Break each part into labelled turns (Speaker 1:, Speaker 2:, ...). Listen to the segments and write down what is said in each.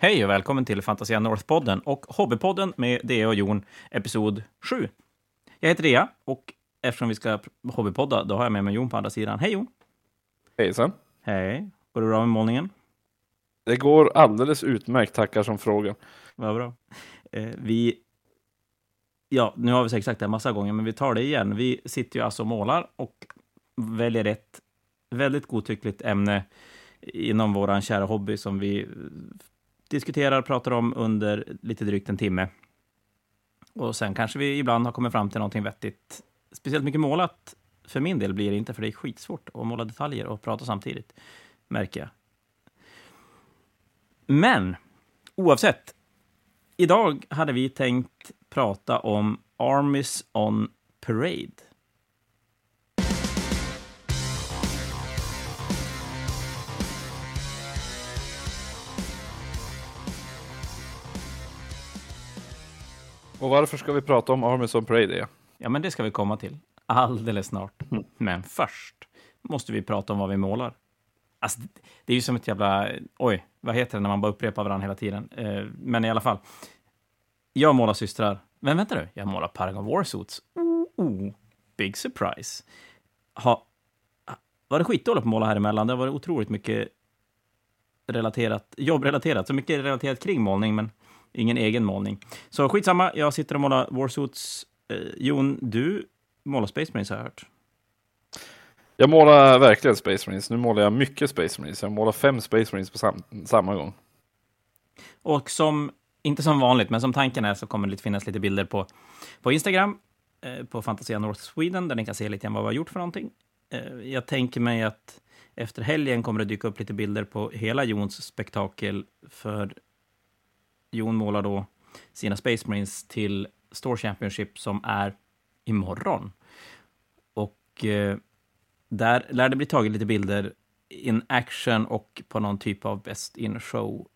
Speaker 1: Hej och välkommen till Fantasia North-podden och Hobbypodden med Dea och Jon, episod 7. Jag heter Dea och eftersom vi ska hobbypodda, då har jag med mig Jon på andra sidan. Hej Jon!
Speaker 2: Hejsan!
Speaker 1: Hej! Går det bra med målningen?
Speaker 2: Det går alldeles utmärkt, tackar som frågan.
Speaker 1: Vad bra. Eh, vi... Ja, nu har vi säkert sagt det en massa gånger, men vi tar det igen. Vi sitter ju alltså och målar och väljer ett väldigt godtyckligt ämne inom vår kära hobby som vi diskuterar, och pratar om under lite drygt en timme. Och sen kanske vi ibland har kommit fram till någonting vettigt. Speciellt mycket målat för min del blir det inte, för det är skitsvårt att måla detaljer och prata samtidigt, märker jag. Men oavsett, idag hade vi tänkt prata om Armies on Parade.
Speaker 2: Och varför ska vi prata om Armies on Parade?
Speaker 1: Ja, men det ska vi komma till alldeles snart. Mm. Men först måste vi prata om vad vi målar. Alltså, det är ju som ett jävla... Oj, vad heter det när man bara upprepar varandra hela tiden? Eh, men i alla fall. Jag målar systrar. Men vänta nu, jag målar Paragon Warsuits. Oh, oh, big surprise. Ha, var det skitdåligt att måla här emellan? Det har varit otroligt mycket relaterat, jobbrelaterat, så mycket relaterat kring målning, men ingen egen målning. Så skitsamma, jag sitter och målar Warsuits. Eh, Jon, du målar Space Marines har jag hört.
Speaker 2: Jag målar verkligen Space Marines. Nu målar jag mycket Space Marines. Jag målar fem Space Marines på sam samma gång.
Speaker 1: Och som, inte som vanligt, men som tanken är så kommer det finnas lite bilder på, på Instagram, eh, på Fantasia North Sweden, där ni kan se lite grann vad vi har gjort för någonting. Eh, jag tänker mig att efter helgen kommer det dyka upp lite bilder på hela Jons spektakel, för Jon målar då sina Space Marines till Store Championship som är imorgon. Och eh, där lär det bli taget lite bilder in action och på någon typ av Best in Show-bord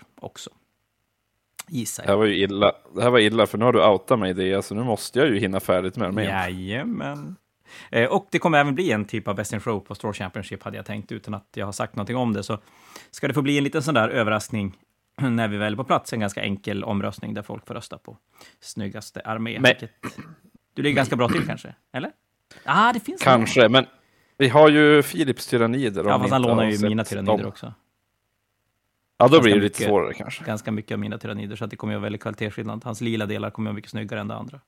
Speaker 1: eh, också. Gissar
Speaker 2: jag. Det här var ju illa, det här var illa för nu har du outat mig det, så nu måste jag ju hinna färdigt med
Speaker 1: det. Jajamän. Eh, och det kommer även bli en typ av Best in Show på Store Championship, hade jag tänkt, utan att jag har sagt någonting om det. Så ska det få bli en liten sån där överraskning när vi väl är på plats, en ganska enkel omröstning där folk får rösta på snyggaste armé. Men, vilket, du ligger ganska bra till kanske, eller?
Speaker 2: ah, det finns Kanske, någon. men vi har ju Philips tyrannider.
Speaker 1: Ja, fast han lånar ju mina tyrannider dem. också.
Speaker 2: Ja, då ganska blir det lite mycket, svårare kanske.
Speaker 1: Ganska mycket av mina tyrannider, så att det kommer att vara väldigt kvalitetsskillnad. Hans lila delar kommer att vara mycket snyggare än det andra.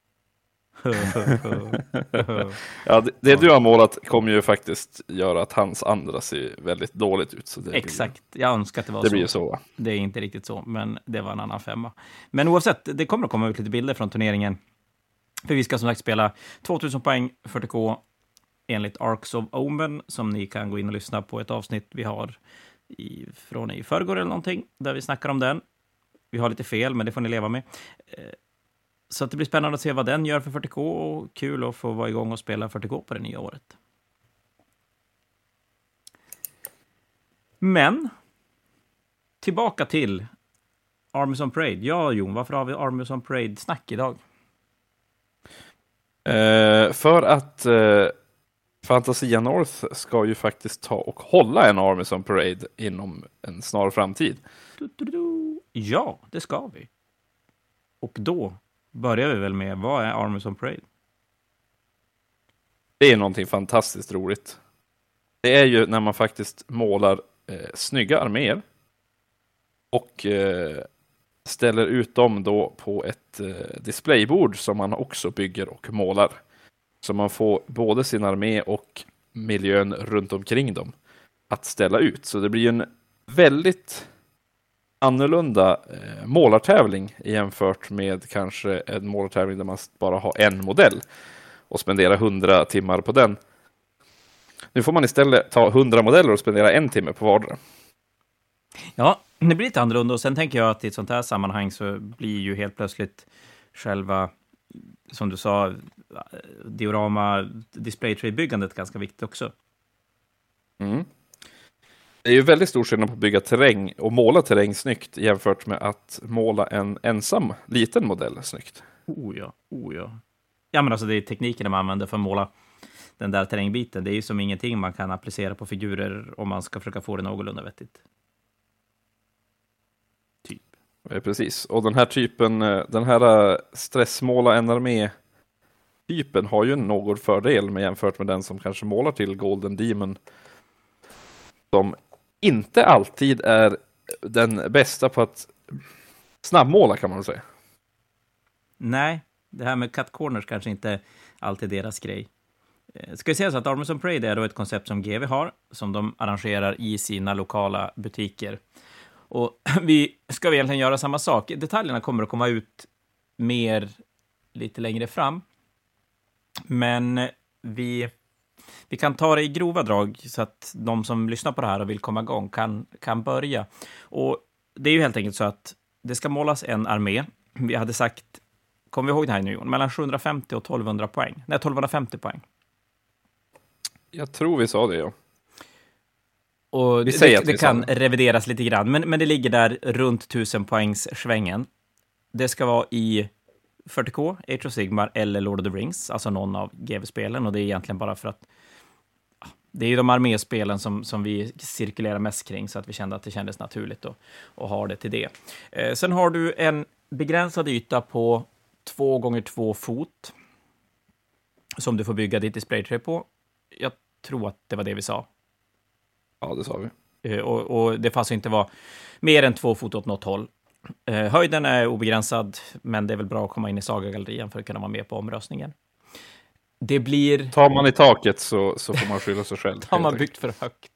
Speaker 2: Ja, det, det, du har målat kommer ju faktiskt göra att hans andra ser väldigt dåligt ut. Så
Speaker 1: Exakt, blir, jag önskar att det var
Speaker 2: det
Speaker 1: så.
Speaker 2: Blir så.
Speaker 1: Det är inte riktigt så, men det var en annan femma. Men oavsett, det kommer att komma ut lite bilder från turneringen. För vi ska som sagt spela 2000 poäng 40K enligt Arcs of Omen, som ni kan gå in och lyssna på ett avsnitt vi har i, från i förrgår eller någonting, där vi snackar om den. Vi har lite fel, men det får ni leva med. Eh, så att det blir spännande att se vad den gör för 40K och kul att få vara igång och spela 40K på det nya året. Men, tillbaka till Armies on Parade. Ja, Jon, varför har vi Armies on Parade-snack idag?
Speaker 2: Uh, för att uh, Fantasia North ska ju faktiskt ta och hålla en Armies on Parade inom en snar framtid.
Speaker 1: Du, du, du. Ja, det ska vi. Och då börjar vi väl med, vad är Armies on Parade?
Speaker 2: Det är någonting fantastiskt roligt. Det är ju när man faktiskt målar eh, snygga arméer och eh, ställer ut dem då på ett eh, displaybord som man också bygger och målar. Så man får både sin armé och miljön runt omkring dem att ställa ut. Så det blir en väldigt annorlunda eh, målartävling jämfört med kanske en målartävling där man bara har en modell och spendera 100 timmar på den. Nu får man istället ta 100 modeller och spendera en timme på vardera.
Speaker 1: Ja, det blir lite annorlunda och sen tänker jag att i ett sånt här sammanhang så blir ju helt plötsligt själva, som du sa, diorama display-tray-byggandet ganska viktigt också.
Speaker 2: Mm. Det är ju väldigt stor skillnad på att bygga terräng och måla terräng snyggt jämfört med att måla en ensam liten modell snyggt.
Speaker 1: Oh ja, oh ja. Ja, men alltså det är tekniken man använder för att måla den där terrängbiten. Det är ju som ingenting man kan applicera på figurer om man ska försöka få det någorlunda vettigt.
Speaker 2: Eh, Precis, och den här typen, eh, den här eh, stressmåla en armé typen har ju någon fördel med jämfört med den som kanske målar till Golden Demon. Som inte alltid är den bästa på att snabbmåla kan man väl säga.
Speaker 1: Nej, det här med cut corners kanske inte alltid är deras grej. Eh, ska vi säga så att Armors and Parade är då ett koncept som GV har, som de arrangerar i sina lokala butiker. Och vi ska vi egentligen göra samma sak. Detaljerna kommer att komma ut mer lite längre fram. Men eh, vi, vi kan ta det i grova drag så att de som lyssnar på det här och vill komma igång kan, kan börja. Och det är ju helt enkelt så att det ska målas en armé. Vi hade sagt, kommer vi ihåg det här nu Jon? Mellan 750 och 1200 poäng. Nej, 1250 poäng.
Speaker 2: Jag tror vi sa det ja.
Speaker 1: Och
Speaker 2: Vi
Speaker 1: det,
Speaker 2: säger
Speaker 1: det,
Speaker 2: att vi
Speaker 1: det
Speaker 2: sa
Speaker 1: kan
Speaker 2: det.
Speaker 1: revideras lite grann, men, men det ligger där runt 1000 poängs svängen. Det ska vara i 40K, Age of Sigmar eller Lord of the Rings, alltså någon av GV-spelen. Och det är egentligen bara för att det är ju de arméspelen som, som vi cirkulerar mest kring, så att vi kände att det kändes naturligt att, att ha det till det. Eh, sen har du en begränsad yta på två gånger två fot som du får bygga ditt displaytray på. Jag tror att det var det vi sa.
Speaker 2: Ja, det sa vi.
Speaker 1: Eh, Och, och det får alltså inte vara mer än två fot åt något håll. Eh, höjden är obegränsad, men det är väl bra att komma in i Sagagallerian för att kunna vara med på omröstningen. Det blir...
Speaker 2: Tar man i taket så, så får man skylla sig själv.
Speaker 1: har man byggt för högt.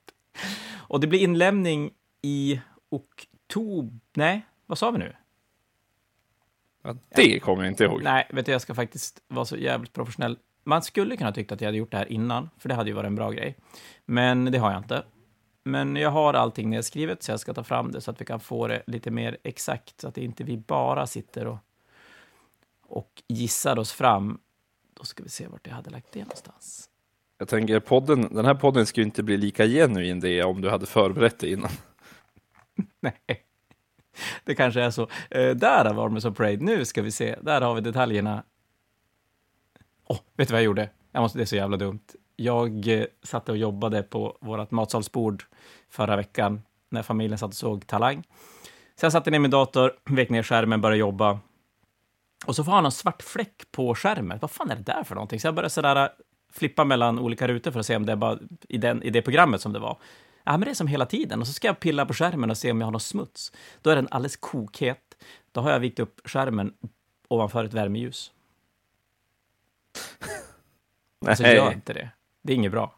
Speaker 1: Och det blir inlämning i oktober... Nej, vad sa vi nu?
Speaker 2: Ja, det kommer jag inte ihåg.
Speaker 1: Nej, vet du, jag ska faktiskt vara så jävligt professionell. Man skulle kunna tycka att jag hade gjort det här innan, för det hade ju varit en bra grej. Men det har jag inte. Men jag har allting nedskrivet, så jag ska ta fram det så att vi kan få det lite mer exakt, så att det inte vi bara sitter och, och gissar oss fram. Då ska vi se vart jag hade lagt det någonstans.
Speaker 2: Jag tänker podden, den här podden skulle inte bli lika genuin det om du hade förberett det innan.
Speaker 1: Nej, det kanske är så. Eh, där har Armies of Parade. Nu ska vi se. Där har vi detaljerna. Åh, vet du vad jag gjorde? Jag måste, det är så jävla dumt. Jag eh, satt och jobbade på vårt matsalsbord förra veckan när familjen satt och såg Talang. Så jag satte ner min dator, vek ner skärmen, började jobba. Och så får han en svart fläck på skärmen. Vad fan är det där för någonting? Så jag började sådär eh, flippa mellan olika rutor för att se om det är bara i, den, i det programmet som det var. Ja, men det är som hela tiden. Och så ska jag pilla på skärmen och se om jag har något smuts. Då är den alldeles kokhet. Då har jag vikt upp skärmen ovanför ett värmeljus. Alltså, gör inte det. Det är inget bra.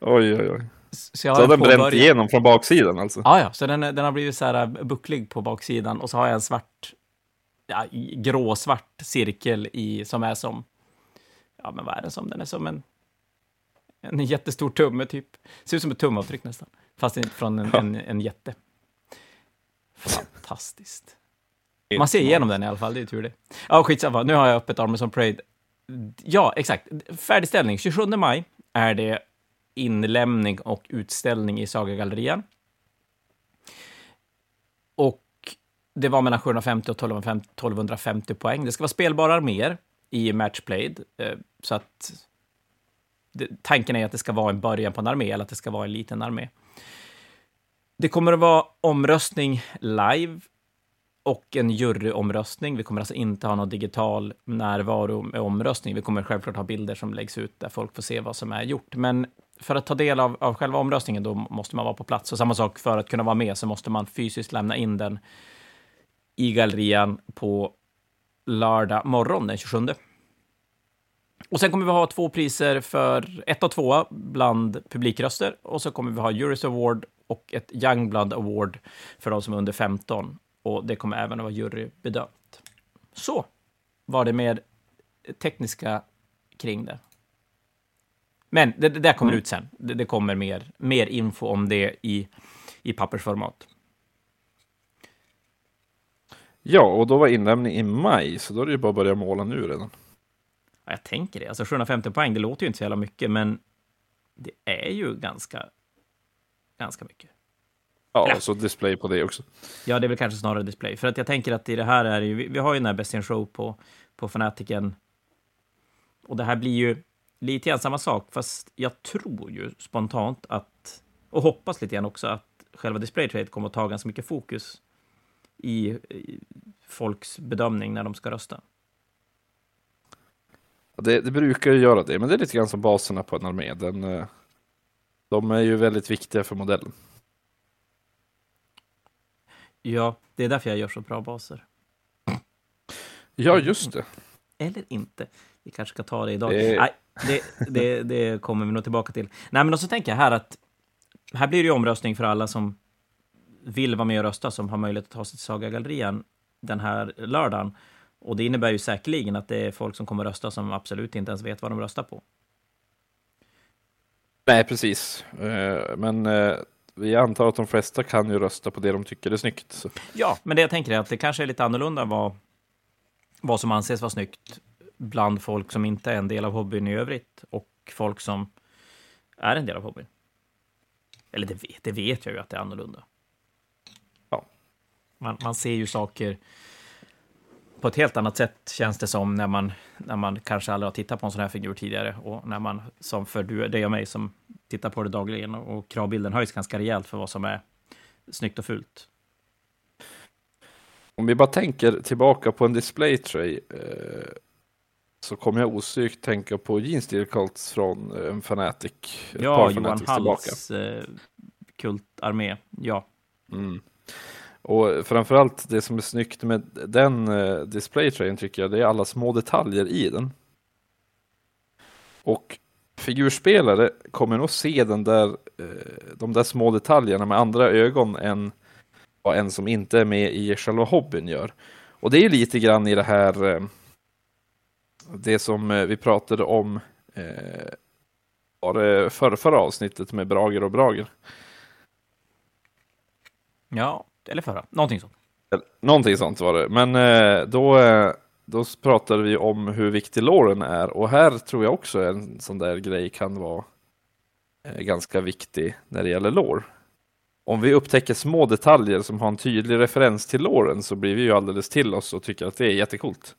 Speaker 2: Oj, oj, oj.
Speaker 1: Så, jag
Speaker 2: Så
Speaker 1: har
Speaker 2: har den bränt
Speaker 1: påbörjat-
Speaker 2: igenom från baksidan alltså?
Speaker 1: Ja, ja, så den, den har blivit så här äh, bucklig på baksidan och så har jag en svart, ja, gråsvart cirkel i, som är som, ja men vad är den som? Den är som en, en jättestor tumme typ. Ser ut som ett tumavtryck nästan, fast inte från en, en, en jätte. Fantastiskt. Man ser igenom den i alla fall, det är tur det. Ja, skitsamma, nu har jag öppet Armors on Parade. Ja, exakt. Färdigställning, 27 maj är det inlämning och utställning i Sagagallerian. Och det var mellan 750 och 1250, poäng. Det ska vara spelbara arméer i matchplayed, eh, så att tanken är att det ska vara en början på en armé, eller att det ska vara en liten armé. Det kommer att vara omröstning live och en juryomröstning. Vi kommer alltså inte ha någon digital närvaro med omröstning. Vi kommer självklart ha bilder som läggs ut där folk får se vad som är gjort. Men för att ta del av, av själva omröstningen då måste man vara på plats. Och samma sak, för att kunna vara med så måste man fysiskt lämna in den i gallerian på lördag morgon den 27. Och sen kommer vi ha två priser för ett och tvåa bland publikröster. Och så kommer vi ha Juris Award och ett Youngblood Award för de som är under 15. Och det kommer även att vara jurybedömt. Så var det med tekniska kring det. Men det, det där kommer
Speaker 2: Mm.
Speaker 1: ut sen. Det, det kommer mer, mer info om det i, i pappersformat.
Speaker 2: Ja, och då var inlämning i maj, så då är det ju bara att börja måla nu redan.
Speaker 1: Ja, jag tänker det. Alltså 750 poäng, det låter ju inte så jävla mycket, men det är ju ganska, ganska mycket.
Speaker 2: Ja,
Speaker 1: Ja.
Speaker 2: och så display på det också.
Speaker 1: Ja, det är väl kanske snarare display. För att jag tänker att i det här är det ju, vi, vi har ju den här Best in Show på, på Fanatiken. Och det här blir ju lite grann samma sak, fast jag tror ju spontant att, och hoppas lite grann också, att själva display trade kommer att ta ganska mycket fokus i, i folks bedömning när de ska rösta.
Speaker 2: Det, det, brukar ju göra det, men det är lite grann som baserna på en armé. Den, eh, de är ju väldigt viktiga för modellen.
Speaker 1: Ja, det är därför jag gör så bra baser.
Speaker 2: Ja, just det.
Speaker 1: Eller inte. Vi kanske ska ta det idag. Det... Nej, det, det, det, kommer vi nog tillbaka till. Nej, men så tänker jag här att här blir det ju omröstning för alla som vill vara med och rösta, som har möjlighet att ta sig till Saga-gallerian den här lördagen. Och det innebär ju säkerligen att det är folk som kommer rösta som absolut inte ens vet vad de röstar på.
Speaker 2: Nej, precis. Eh, men eh, vi antar att de flesta kan ju rösta på det de tycker är snyggt. Så.
Speaker 1: Ja, men det jag tänker är att det kanske är lite annorlunda vad, vad som anses vara snyggt bland folk som inte är en del av hobbyn i övrigt och folk som är en del av hobbyn. Eller det vet, det vet jag ju att det är annorlunda.
Speaker 2: Ja.
Speaker 1: Man, man ser ju saker på ett helt annat sätt känns det som när man, när man kanske aldrig har tittat på en sån här figur tidigare och när man, som för du, dig och mig som tittar på det dagligen och kravbilden höjs ganska rejält för vad som är snyggt och fult.
Speaker 2: Om vi bara tänker tillbaka på en display tray eh, så kommer jag osökt tänka på Jeans Steel Cults från eh, en Fanatic.
Speaker 1: Ja, Johan Halls eh, kultarmé. Ja.
Speaker 2: Mm. Och framförallt det som är snyggt med den eh, displaytrayen tycker jag, det är alla små detaljer i den. Och figurspelare kommer nog se den där, eh, de där små detaljerna med andra ögon än vad en som inte är med i själva hobbyn gör. Och det är lite grann i det här, eh, det som eh, vi pratade om eh, var det förra, förra avsnittet med Brager och Brager.
Speaker 1: Ja, eller förra, någonting sånt.
Speaker 2: Någonting sånt var det, men eh, då, eh, då pratade vi om hur viktig låren är och här tror jag också en sån där grej kan vara eh, ganska viktig när det gäller lår. Om vi upptäcker små detaljer som har en tydlig referens till låren så blir vi ju alldeles till oss och tycker att det är jättekult.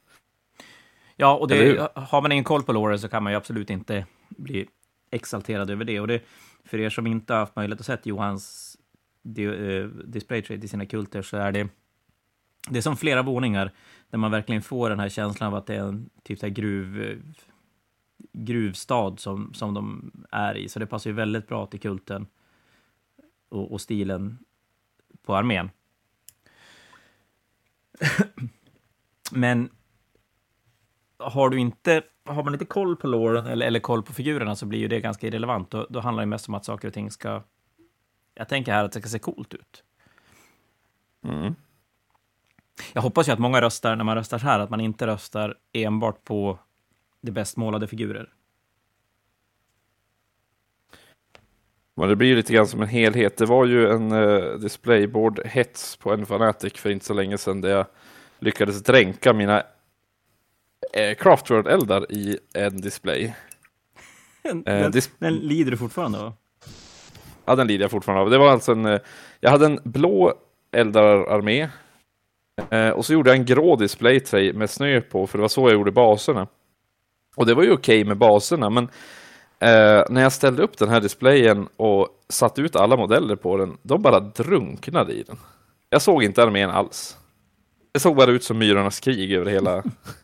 Speaker 1: Ja, och det, har man ingen koll på låren så kan man ju absolut inte bli exalterad över det. Och det, för er som inte har haft möjlighet att se Johans uh, display trade i sina kulter så är det, det är som flera våningar där man verkligen får den här känslan av att det är en typ så gruv, gruvstad som, som de är i. Så det passar ju väldigt bra till kulten och, och stilen på armén. Men har du inte har man inte koll på låren eller, eller koll på figurerna så blir ju det ganska irrelevant. Då, då handlar det mest om att saker och ting ska jag tänker här att det ska se coolt ut.
Speaker 2: Mm.
Speaker 1: Jag hoppas ju att många röstar, när man röstar så här, att man inte röstar enbart på de bäst målade figurer.
Speaker 2: Men det blir lite grann som en helhet. Det var ju en uh, displayboard-hets på en Fanatic för inte så länge sedan där jag lyckades dränka mina uh, Craftworld-eldar i en display.
Speaker 1: den, uh, dis den lider du fortfarande av?
Speaker 2: Ja, den lider jag fortfarande av. Det var alltså en, eh, jag hade en blå eldararmé eh, och så gjorde jag en grå displaytray med snö på, för det var så jag gjorde baserna. Och det var ju okej okay med baserna, men eh, när jag ställde upp den här displayen och satte ut alla modeller på den, de bara drunknade i den. Jag såg inte armén alls. Det såg bara ut som Myrornas krig över hela,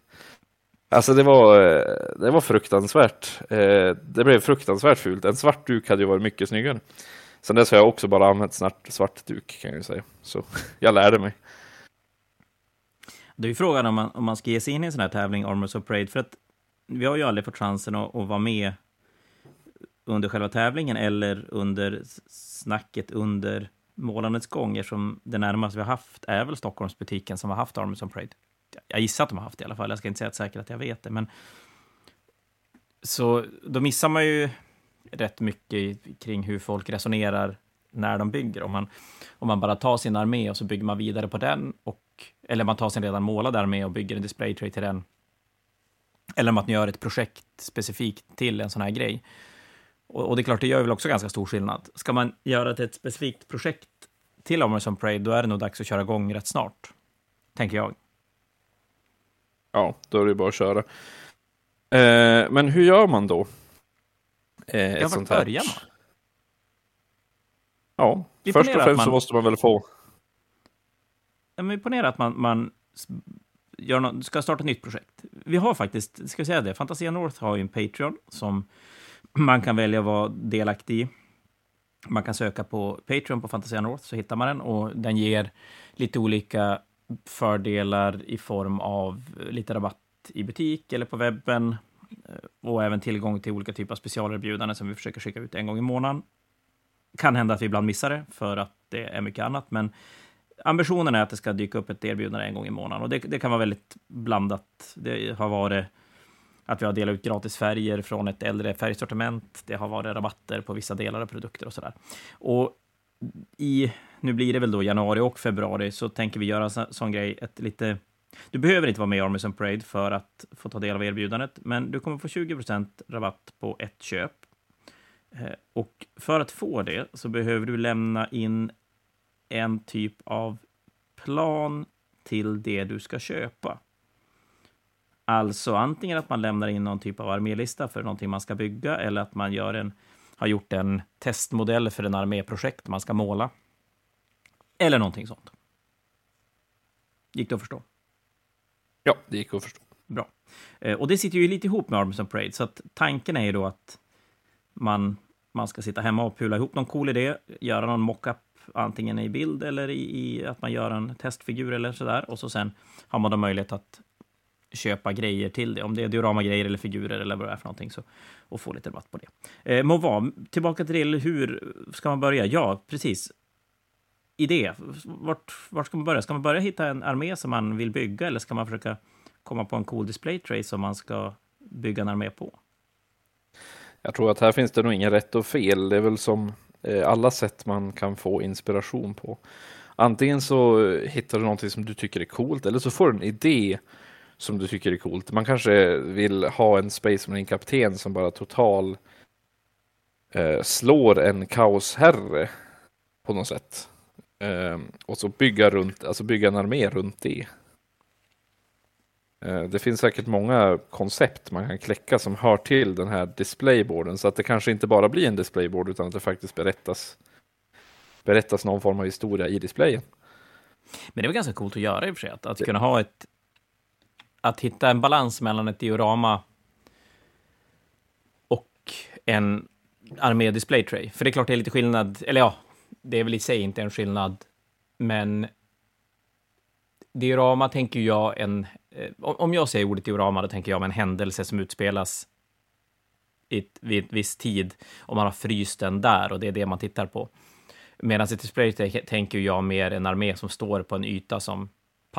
Speaker 2: Alltså det var, eh, det var fruktansvärt. Eh, det blev fruktansvärt fult. En svart duk hade ju varit mycket snyggare. Sen dess har jag också bara använt svart, svart duk kan jag ju säga. Så jag lärde mig.
Speaker 1: Det är ju frågan om man, om man ska ge sig in i en sån här tävling, Armors of Parade, för att vi har ju aldrig fått chansen att, att vara med under själva tävlingen eller under snacket under målandets gång, eftersom det närmaste vi har haft är väl Stockholmsbutiken som har haft Armors of Parade jag gissar att de har haft det i alla fall, jag ska inte säga att säkert att jag vet det, men så då missar man ju rätt mycket kring hur folk resonerar när de bygger. Om man, om man bara tar sin armé och så bygger man vidare på den, och, eller man tar sin redan målade armé och bygger en display tray till den. Eller om man gör ett projekt specifikt till en sån här grej. Och, och det är klart, det gör väl också ganska stor skillnad. Ska man göra ett specifikt projekt till Amazon Parade, då är det nog dags att köra igång rätt snart, tänker jag.
Speaker 2: Ja, då är det bara att köra. Eh, men hur gör man då?
Speaker 1: Eh, ja, vart börjar man?
Speaker 2: Ja,
Speaker 1: Vi
Speaker 2: först och främst så
Speaker 1: man-
Speaker 2: måste man väl få...
Speaker 1: Ja, men ponera att man, man gör nå- ska starta ett nytt projekt. Vi har faktiskt, ska jag säga det, Fantasia North har ju en Patreon som man kan välja att vara delaktig i. Man kan söka på Patreon på Fantasia North så hittar man den och den ger lite olika fördelar i form av lite rabatt i butik eller på webben eh, och även tillgång till olika typer av specialerbjudanden som vi försöker skicka ut en gång i månaden. Kan hända att vi ibland missar det för att det är mycket annat, men ambitionen är att det ska dyka upp ett erbjudande en gång i månaden. Och det, det kan vara väldigt blandat. Det har varit att vi har delat ut gratis färger från ett äldre färgsortiment. Det har varit rabatter på vissa delar av produkter och sådär. Och i, nu blir det väl då januari och februari, så tänker vi göra en så, sån grej, ett lite... Du behöver inte vara med i Armies and Parade för att få ta del av erbjudandet, men du kommer få 20% rabatt på ett köp. Eh, och för att få det så behöver du lämna in en typ av plan till det du ska köpa. Alltså antingen att man lämnar in någon typ av armélista för någonting man ska bygga eller att man gör en, har gjort en testmodell för en arméprojekt man ska måla. Eller någonting sånt. Gick det att förstå?
Speaker 2: Ja, det gick att förstå.
Speaker 1: Bra. Eh, Och det sitter ju lite ihop med Arms and Parade, så att tanken är ju då att man, man ska sitta hemma och pula ihop någon cool idé, göra någon mockup, antingen i bild eller i, i att man gör en testfigur eller sådär. Och så sen har man då möjlighet att köpa grejer till det, om det är dioramagrejer eller figurer eller vad det är för någonting, så, och få lite rabatt på det. Eh, må vara, tillbaka till hur ska man börja? Ja, precis. Idé. Vart, vart ska man börja? Ska man börja hitta en armé som man vill bygga eller ska man försöka komma på en cool display tray som man ska bygga en armé på?
Speaker 2: Jag tror att här finns det nog ingen rätt och fel. Det är väl som eh, alla sätt man kan få inspiration på. Antingen så hittar du någonting som du tycker är coolt eller så får du en idé som du tycker är coolt. Man kanske vill ha en Space Marine kapten som bara total eh, slår en kaosherre på något sätt. Eh, och så bygga, runt, alltså bygga en armé runt det. Eh, Det finns säkert många koncept man kan kläcka som hör till den här displayboarden så att det kanske inte bara blir en displayboard utan att det faktiskt berättas, berättas någon form av historia i displayen.
Speaker 1: Men det väl ganska coolt att göra i och för sig, att, att kunna ha ett... Att hitta en balans mellan ett diorama och en armé display tray. För det är klart det är lite skillnad, eller ja, det är väl i sig inte en skillnad, men diorama tänker jag en... Eh, om jag säger ordet diorama, då tänker jag om en händelse som utspelas i ett, vid ett viss tid, och man har fryst den där, och det är det man tittar på. Medan ett display tänker jag mer en armé som står på en yta som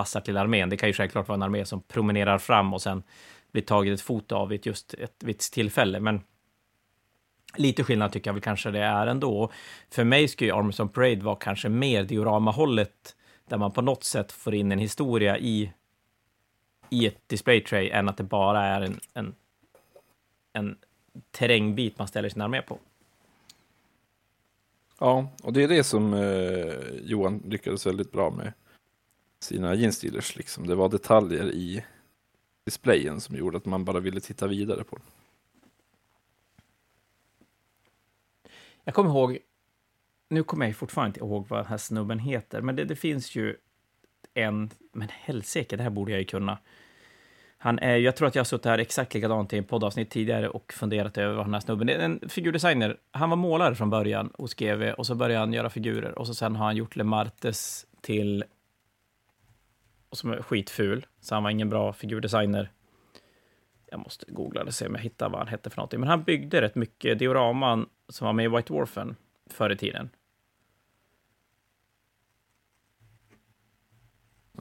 Speaker 1: passar till armén. Det kan ju självklart vara en armé som promenerar fram och sen blir taget ett foto av vid just ett visst tillfälle. Men lite skillnad tycker jag väl kanske det är ändå. För mig skulle ju Arms on Parade vara kanske mer dioramahållet, där man på något sätt får in en historia i, i ett display tray, än att det bara är en, en, en terrängbit man ställer sin armé på.
Speaker 2: Ja, och det är det som eh, Johan lyckades väldigt bra med sina jeansdealers. Liksom. Det var detaljer i displayen som gjorde att man bara ville titta vidare på den.
Speaker 1: Jag kommer ihåg, nu kommer jag fortfarande inte ihåg vad den här snubben heter, men det, det finns ju en, men helsike, det här borde jag ju kunna. Han är, jag tror att jag har suttit här exakt likadant i en poddavsnitt tidigare och funderat över vad den här snubben är. En figurdesigner. Han var målare från början hos GV och så började han göra figurer och så sen har han gjort Le Martes till och som är skitful, så han var ingen bra figurdesigner. Jag måste googla och se om jag hittar vad han hette för någonting. Men han byggde rätt mycket dioraman som var med i White Dwarfen förr i tiden.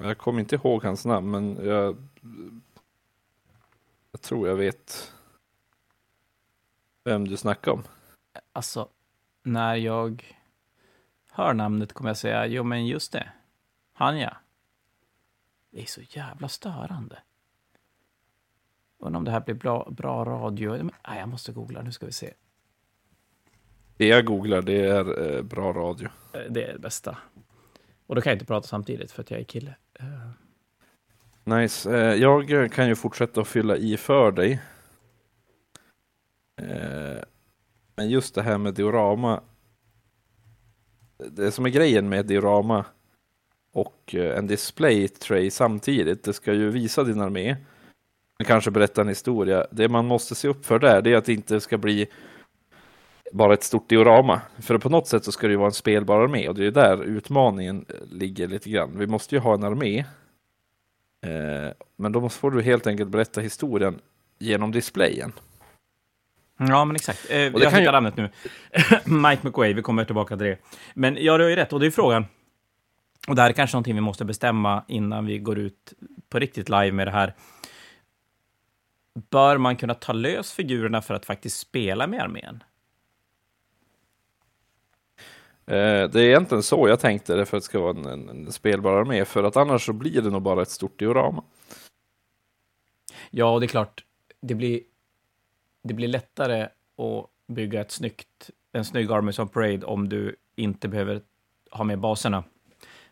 Speaker 2: Jag kommer inte ihåg hans namn, men jag, jag tror jag vet vem du snackar om.
Speaker 1: Alltså, när jag hör namnet kommer jag säga, jo men just det, han ja. Det är så jävla störande. Undrar om det här blir bra, bra radio. Men, nej, jag måste googla, nu ska vi se.
Speaker 2: Det jag googlar, det är eh, bra radio.
Speaker 1: Eh, Det är det bästa. Och då kan jag inte prata samtidigt för att jag är kille. Eh,
Speaker 2: Nice. Eh, Jag kan ju fortsätta att fylla i för dig. Eh, Men just det här med diorama. det som är grejen med diorama och eh, en display tray samtidigt. Det ska ju visa din armé, men kanske berätta en historia. Det man måste se upp för där, det är att det inte ska bli bara ett stort diorama. För på något sätt så ska det ju vara en spelbar armé och det är där utmaningen ligger lite grann. Vi måste ju ha en armé. Eh, men då får du helt enkelt berätta historien genom displayen.
Speaker 1: Ja, men exakt. Eh, jag hittar ju... namnet nu. Mike McWay, vi kommer tillbaka till det. Men ja, du har ju rätt, och det är frågan. Och det här är kanske någonting vi måste bestämma innan vi går ut på riktigt live med det här. Bör man kunna ta lös figurerna för att faktiskt spela med armén?
Speaker 2: Eh, det är egentligen så jag tänkte det för att det ska vara en, en, en spelbar armé, för att annars så blir det nog bara ett stort diorama.
Speaker 1: Ja, och det är klart, det blir, det blir lättare att bygga ett snyggt, en snygg Armies of Parade om du inte behöver ha med baserna.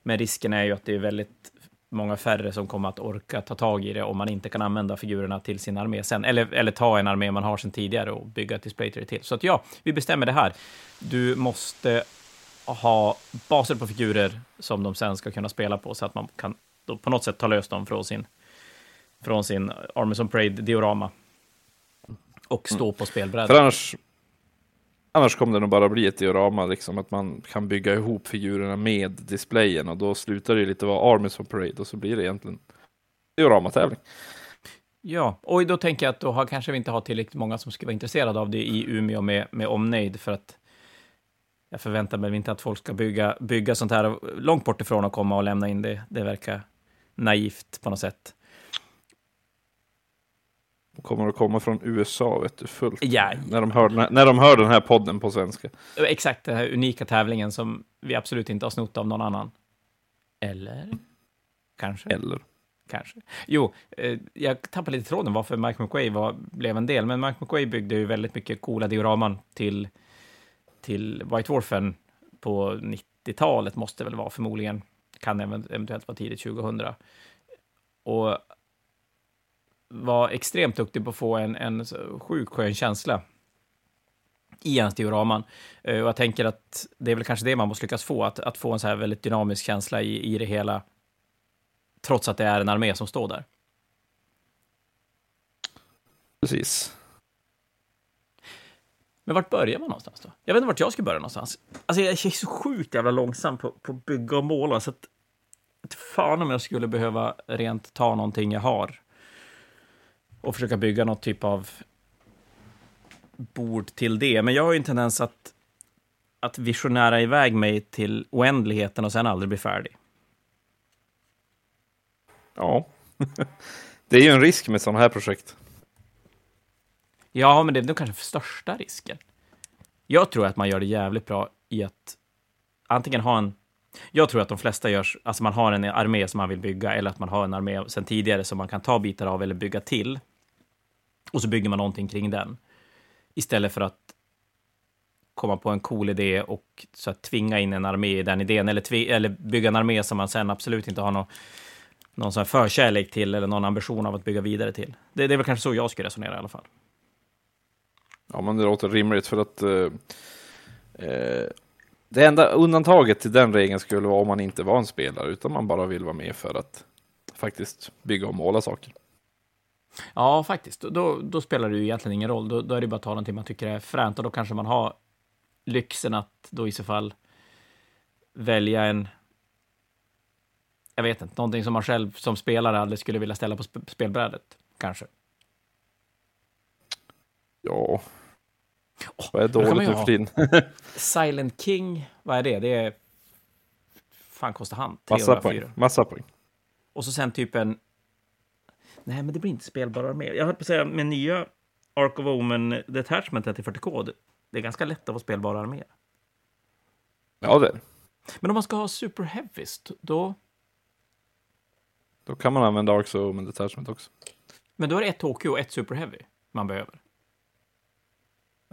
Speaker 1: Men risken är ju att det är väldigt många färre som kommer att orka ta tag i det om man inte kan använda figurerna till sin armé sen. Eller, eller ta en armé man har sedan tidigare och bygga ett display till. Så att ja, vi bestämmer det här. Du måste ha baser på figurer som de sen ska kunna spela på så att man kan på något sätt ta lös dem från sin, från sin Armies of Parade-diorama och stå mm. på spelbrädan.
Speaker 2: För annars, annars kommer det nog bara bli ett diorama, liksom att man kan bygga ihop figurerna med displayen och då slutar det lite vara Armies of Parade och så blir det egentligen dioramatävling.
Speaker 1: Ja, och då tänker jag att då har, kanske vi inte har tillräckligt många som skulle vara intresserade av det i Umeå med, med omnejd för att jag förväntar mig inte att folk ska bygga, bygga sånt här långt bort ifrån och komma och lämna in det. Det verkar naivt på något sätt.
Speaker 2: Kommer att komma från USA, vet du, fullt.
Speaker 1: Ja.
Speaker 2: När, de hör, när, när de hör den här podden på svenska.
Speaker 1: Exakt, den här unika tävlingen som vi absolut inte har snott av någon annan. Eller? Kanske.
Speaker 2: Eller.
Speaker 1: Kanske. Jo, eh, jag tappade lite tråden varför Mike McQuay var, blev en del, men Mike McQuay byggde ju väldigt mycket coola dioraman till till White Dwarfen på 90-talet, måste det väl vara förmodligen, kan eventuellt vara tidigt 2000. Och extremt duktig på att få en, en sjukt skön känsla i ens dioraman. Eh, och jag tänker att det är väl kanske det man måste lyckas få, att, att få en så här väldigt dynamisk känsla i, i det hela, trots att det är en armé som står där.
Speaker 2: Precis.
Speaker 1: Men vart börjar man någonstans då? Jag vet inte vart jag ska börja någonstans. Alltså jag är så sjukt jävla långsam på, på att bygga och måla, så att fan om jag skulle behöva rent ta någonting jag har och försöka bygga något typ av bord till det. Men jag har ju en tendens att, att visionära iväg mig till oändligheten och sen aldrig bli färdig.
Speaker 2: Ja, det är ju en risk med sådana här projekt.
Speaker 1: Ja, men det är nog kanske största risken. Jag tror att man gör det jävligt bra i att antingen ha en... Jag tror att de flesta gör... Alltså man har en armé som man vill bygga, eller att man har en armé sedan tidigare som man kan ta bitar av eller bygga till. Och så bygger man någonting kring den. Istället för att komma på en cool idé och så att tvinga in en armé i den idén, eller, eller bygga en armé som man sen absolut inte har någon, någon sån förkärlek till eller någon ambition av att bygga vidare till. Det, det är väl kanske så jag skulle resonera i alla fall.
Speaker 2: Ja, men det låter rimligt för att eh, eh, det enda undantaget till den regeln skulle vara om man inte var en spelare, utan man bara vill vara med för att faktiskt bygga och måla saker.
Speaker 1: Ja, faktiskt. Då, då spelar det ju egentligen ingen roll. Då, då är det bara att ta någonting man tycker är fränt och då kanske man har lyxen att då i så fall välja en jag vet inte, någonting som man själv som spelare aldrig skulle vilja ställa på spelbrädet, kanske.
Speaker 2: Ja, Oh, vad är dåligt nu för tiden?
Speaker 1: Silent King, vad är det? Det är... fan kostar han?
Speaker 2: Massa poäng. Massa poäng.
Speaker 1: Och så sen typ en... Nej, men det blir inte spelbara mer. Jag höll på att säga, med nya Ark of Omen Detachment till 40K, det är ganska lätt att få spelbara arméer.
Speaker 2: Ja, det är
Speaker 1: Men om man ska ha Super Heavist, då...
Speaker 2: Då kan man använda Ark of Omen Detachment också.
Speaker 1: Men då är det ett HQ och ett Super Heavy man behöver.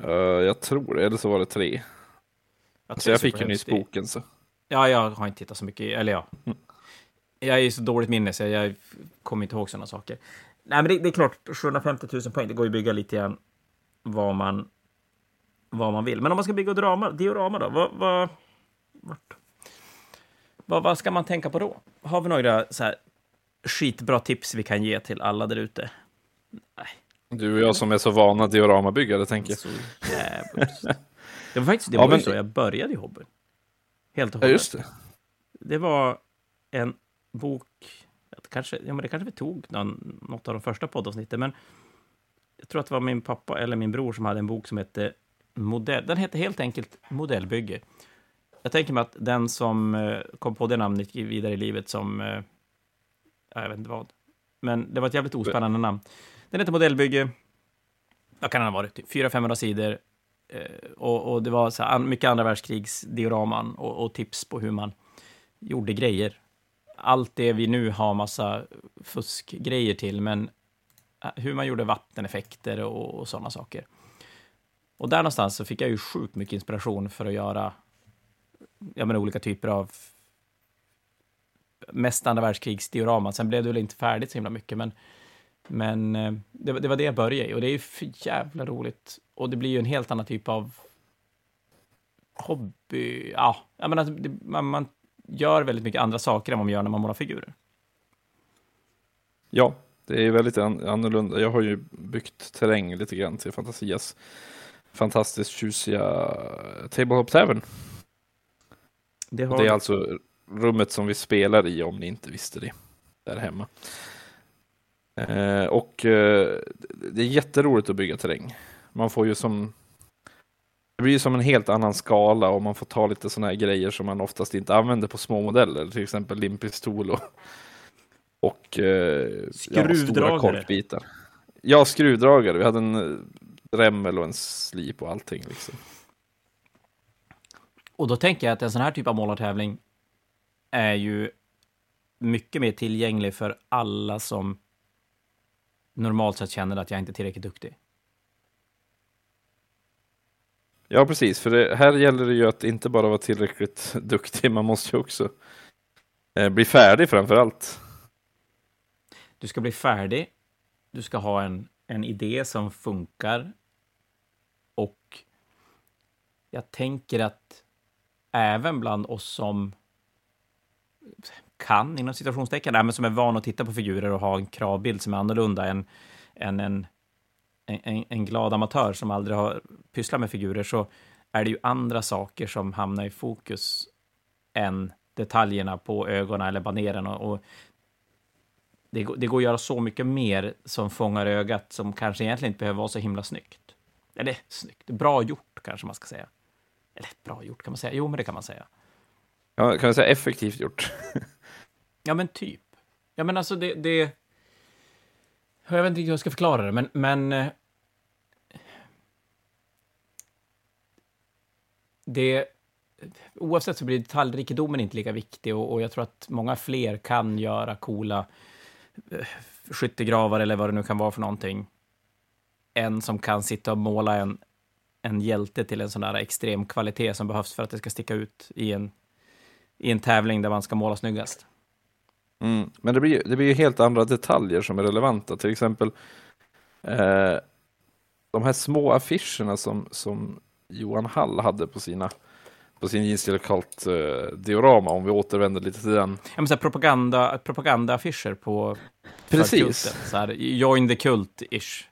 Speaker 2: Uh, jag tror det, eller så var det tre. Jag, så jag fick ju nyss boken så.
Speaker 1: Ja, jag har inte tittat så mycket, eller ja. Mm. Jag är ju så dåligt minne så jag, kommer inte ihåg sådana saker. Nej, men det, det, är klart, 750 000 poäng, det går ju att bygga lite grann vad man, vad man vill. Men om man ska bygga drama, diorama då, vad, vad, Vad, vad ska man tänka på då? Har vi några så här, skitbra tips vi kan ge till alla där ute?
Speaker 2: Du och jag som är så vana dioramabyggare tänker.
Speaker 1: Så jävligt. Det var faktiskt det
Speaker 2: Ja,
Speaker 1: var ju
Speaker 2: men-
Speaker 1: så jag började i hobbyn. Helt och
Speaker 2: Ja,
Speaker 1: hållet.
Speaker 2: just det.
Speaker 1: Det var en bok, kanske, ja, men det kanske vi tog någon, något av de första poddavsnitten, men jag tror att det var min pappa eller min bror som hade en bok som hette Modell. Den hette helt enkelt Modellbygge. Jag tänker mig att den som eh, kom på det namnet gick vidare i livet som, eh, ja, jag vet inte vad, men det var ett jävligt ospännande namn. Den heter Modellbygge. Vad kan den ha varit? Typ 400-500 sidor. Eh, och, och det var så här, mycket andra världskrigsdioraman och, och tips på hur man gjorde grejer. Allt det vi nu har massa fuskgrejer till, men eh, hur man gjorde vatteneffekter och, och sådana saker. Och där någonstans så fick jag ju sjukt mycket inspiration för att göra jag menar, olika typer av mest andra världskrigsdioraman. Sen blev det väl inte färdigt så himla mycket, men, men eh, det, var- det var det jag började i och det är ju för jävla roligt. Och det blir ju en helt annan typ av hobby. Ja, jag menar, det, man, man gör väldigt mycket andra saker än vad man gör när man målar figurer.
Speaker 2: Ja, det är väldigt an- annorlunda. Jag har ju byggt terräng lite grann till Fantasias fantastiskt tjusiga Tabletop Tavern.
Speaker 1: Det
Speaker 2: det är alltså rummet som vi spelar i om ni inte visste det där hemma. Eh, och eh, det är jätteroligt att bygga terräng. Man får ju som det blir ju som en helt annan skala och man får ta lite sådana här grejer som man oftast inte använder på små modeller, till exempel limpistol och, och eh, ja, stora korkbitar. Ja, skruvdragare. Vi hade en eh, remmel och en slip och allting. Liksom.
Speaker 1: Och då tänker jag att en sån här typ av målartävling är ju mycket mer tillgänglig för alla som normalt sett känner att jag inte är tillräckligt duktig.
Speaker 2: Ja, precis. För det, här gäller det ju att inte bara vara tillräckligt duktig, man måste ju också eh, bli färdig framför allt.
Speaker 1: Du ska bli färdig, du ska ha en, en idé som funkar och jag tänker att även bland oss som kan, inom citationstecken, äh, men som är van att titta på figurer och ha en kravbild som är annorlunda än, än en, en, en glad amatör som aldrig har pysslat med figurer, så är det ju andra saker som hamnar i fokus än detaljerna på ögonen eller baneren. Och, och det, går- det går att göra så mycket mer som fångar ögat som kanske egentligen inte behöver vara så himla snyggt. Eller snyggt, bra gjort kanske man ska säga. Eller bra gjort kan man säga, jo men det kan man säga.
Speaker 2: Ja, kan man säga effektivt gjort.
Speaker 1: Ja, men typ. Ja, men alltså det... det... Jag vet inte riktigt hur jag ska förklara det, men... men eh, det... Oavsett så blir detaljrikedomen inte lika viktig och, och jag tror att många fler kan göra coola eh, skyttegravar eller vad det nu kan vara för någonting. En som kan sitta och måla en, en hjälte till en sån där extrem kvalitet som behövs för att det ska sticka ut i en, i en tävling där man ska måla snyggast.
Speaker 2: Mm. Men det blir, det blir ju helt andra detaljer som är relevanta. Till exempel eh, de här små affischerna som, som Johan Hall hade på sina på sin Jeans Cult eh, diorama, om vi återvänder lite till den.
Speaker 1: Ja, men så här propaganda, propagandaaffischer på
Speaker 2: Precis.
Speaker 1: kulten. Så här, join the cult-ish.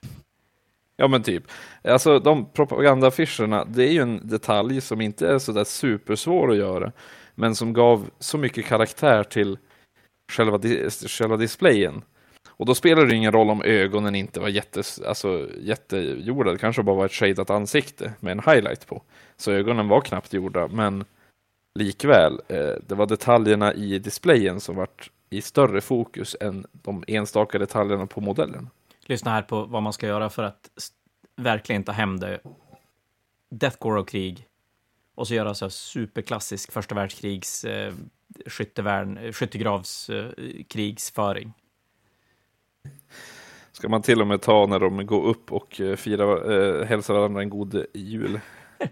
Speaker 2: Ja men typ. Alltså de propagandaaffischerna, det är ju en detalj som inte är sådär supersvår att göra, men som gav så mycket karaktär till själva, själva displayen. Och då spelar det ingen roll om ögonen inte var jättes, alltså, jättegjorda, det kanske bara var ett shadat ansikte med en highlight på. Så ögonen var knappt gjorda, men likväl, eh, det var detaljerna i displayen som vart i större fokus än de enstaka detaljerna på modellen.
Speaker 1: Lyssna här på vad man ska göra för att verkligen ta hem det. Deathcore och krig. Och så göra så här superklassisk första världskrigs eh, eh, skyttegravs eh, krigsföring.
Speaker 2: Ska man till och med ta när de går upp och eh, firar, eh, hälsar varandra en god jul.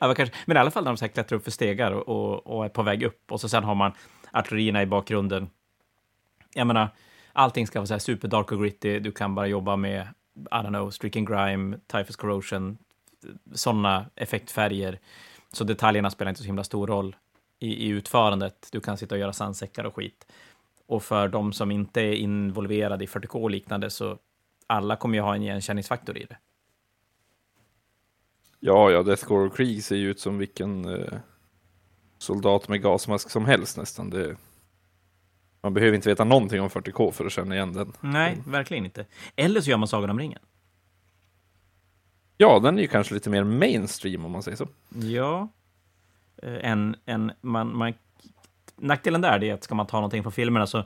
Speaker 1: Ja, men, kanske, men i alla fall när de så här klättrar upp för stegar och, och, är på väg upp och så sen har man artillerierna i bakgrunden. Jag menar, allting ska vara så här super dark och gritty. Du kan bara jobba med, I don't know, streaking grime, typhus corrosion, sådana effektfärger. Så detaljerna spelar inte så himla stor roll. I, i utförandet. Du kan sitta och göra sandsäckar och skit. Och för de som inte är involverade i 40K och liknande så alla kommer ju ha en igenkänningsfaktor i det.
Speaker 2: Ja, ja, Death Core Krieg ser ju ut som vilken eh, soldat med gasmask som helst nästan. Det, man behöver inte veta någonting om 40K för att känna igen den.
Speaker 1: Nej, verkligen inte. Eller så gör man Sagan om ringen.
Speaker 2: Ja, den är ju kanske lite mer mainstream om man säger så.
Speaker 1: Ja. Eh, en, en, man, man, nackdelen där är att ska man ta någonting från filmerna så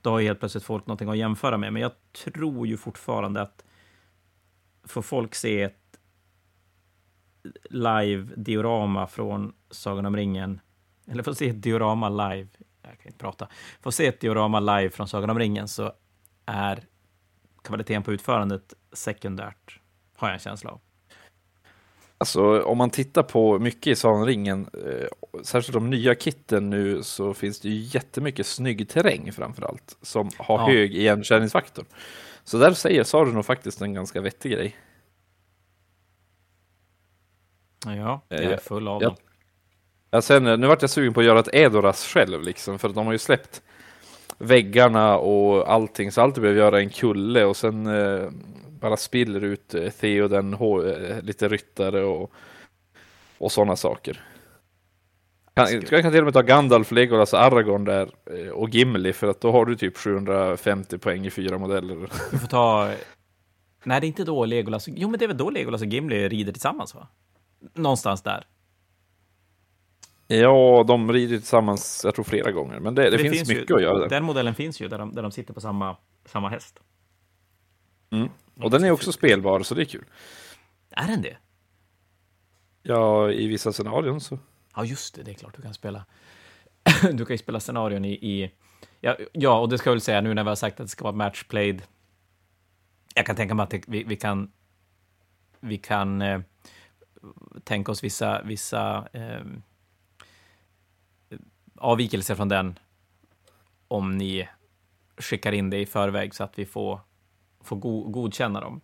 Speaker 1: då har ju helt plötsligt folk någonting att jämföra med. Men jag tror ju fortfarande att får folk se ett live-diorama från Sagan om ringen, eller får se ett diorama live, jag kan inte prata, får se ett diorama live från Sagan om ringen så är kvaliteten på utförandet sekundärt, har jag en känsla av.
Speaker 2: Alltså om man tittar på mycket i Sagan om ringen, eh, särskilt de nya kitten nu, så finns det ju jättemycket snygg terräng framför allt, som har
Speaker 1: Ja.
Speaker 2: hög igenkänningsfaktor. Så där säger sa du nog faktiskt en ganska vettig grej.
Speaker 1: Ja, jag
Speaker 2: Eh,
Speaker 1: är full av dem.
Speaker 2: Ja, sen, eh, nu vart jag sugen på att göra ett Edoras själv, liksom, för att de har ju släppt väggarna och allting, så allt behöver göra en kulle och sen eh, bara spiller ut eh, Theoden, eh, lite ryttare och, och sådana saker. Kan, jag kan till och med ta Gandalf, Legolas, Aragorn där eh, och Gimli, för att då har du typ 750 poäng i fyra modeller.
Speaker 1: Du får ta... Nej, det är inte då Legolas... Jo, men det är väl då Legolas och Gimli rider tillsammans, va? Någonstans där.
Speaker 2: Ja, de rider tillsammans, jag tror flera gånger, men det, det, finns, mycket
Speaker 1: ju,
Speaker 2: att göra där.
Speaker 1: Den modellen finns ju, där de, där de sitter på samma, samma häst.
Speaker 2: Mm. Och den är också spelbar, så det är kul.
Speaker 1: Är den det?
Speaker 2: Ja, i vissa scenarion så.
Speaker 1: Ja, just det. Det är klart du kan spela. du kan ju spela scenarion i... i ja, ja, och det ska jag väl säga nu när vi har sagt att det ska vara matchplayed. Jag kan tänka mig att det, vi, vi kan... Vi kan eh, tänka oss vissa, vissa eh, avvikelser från den om ni skickar in det i förväg så att vi får, få go, godkänna dem.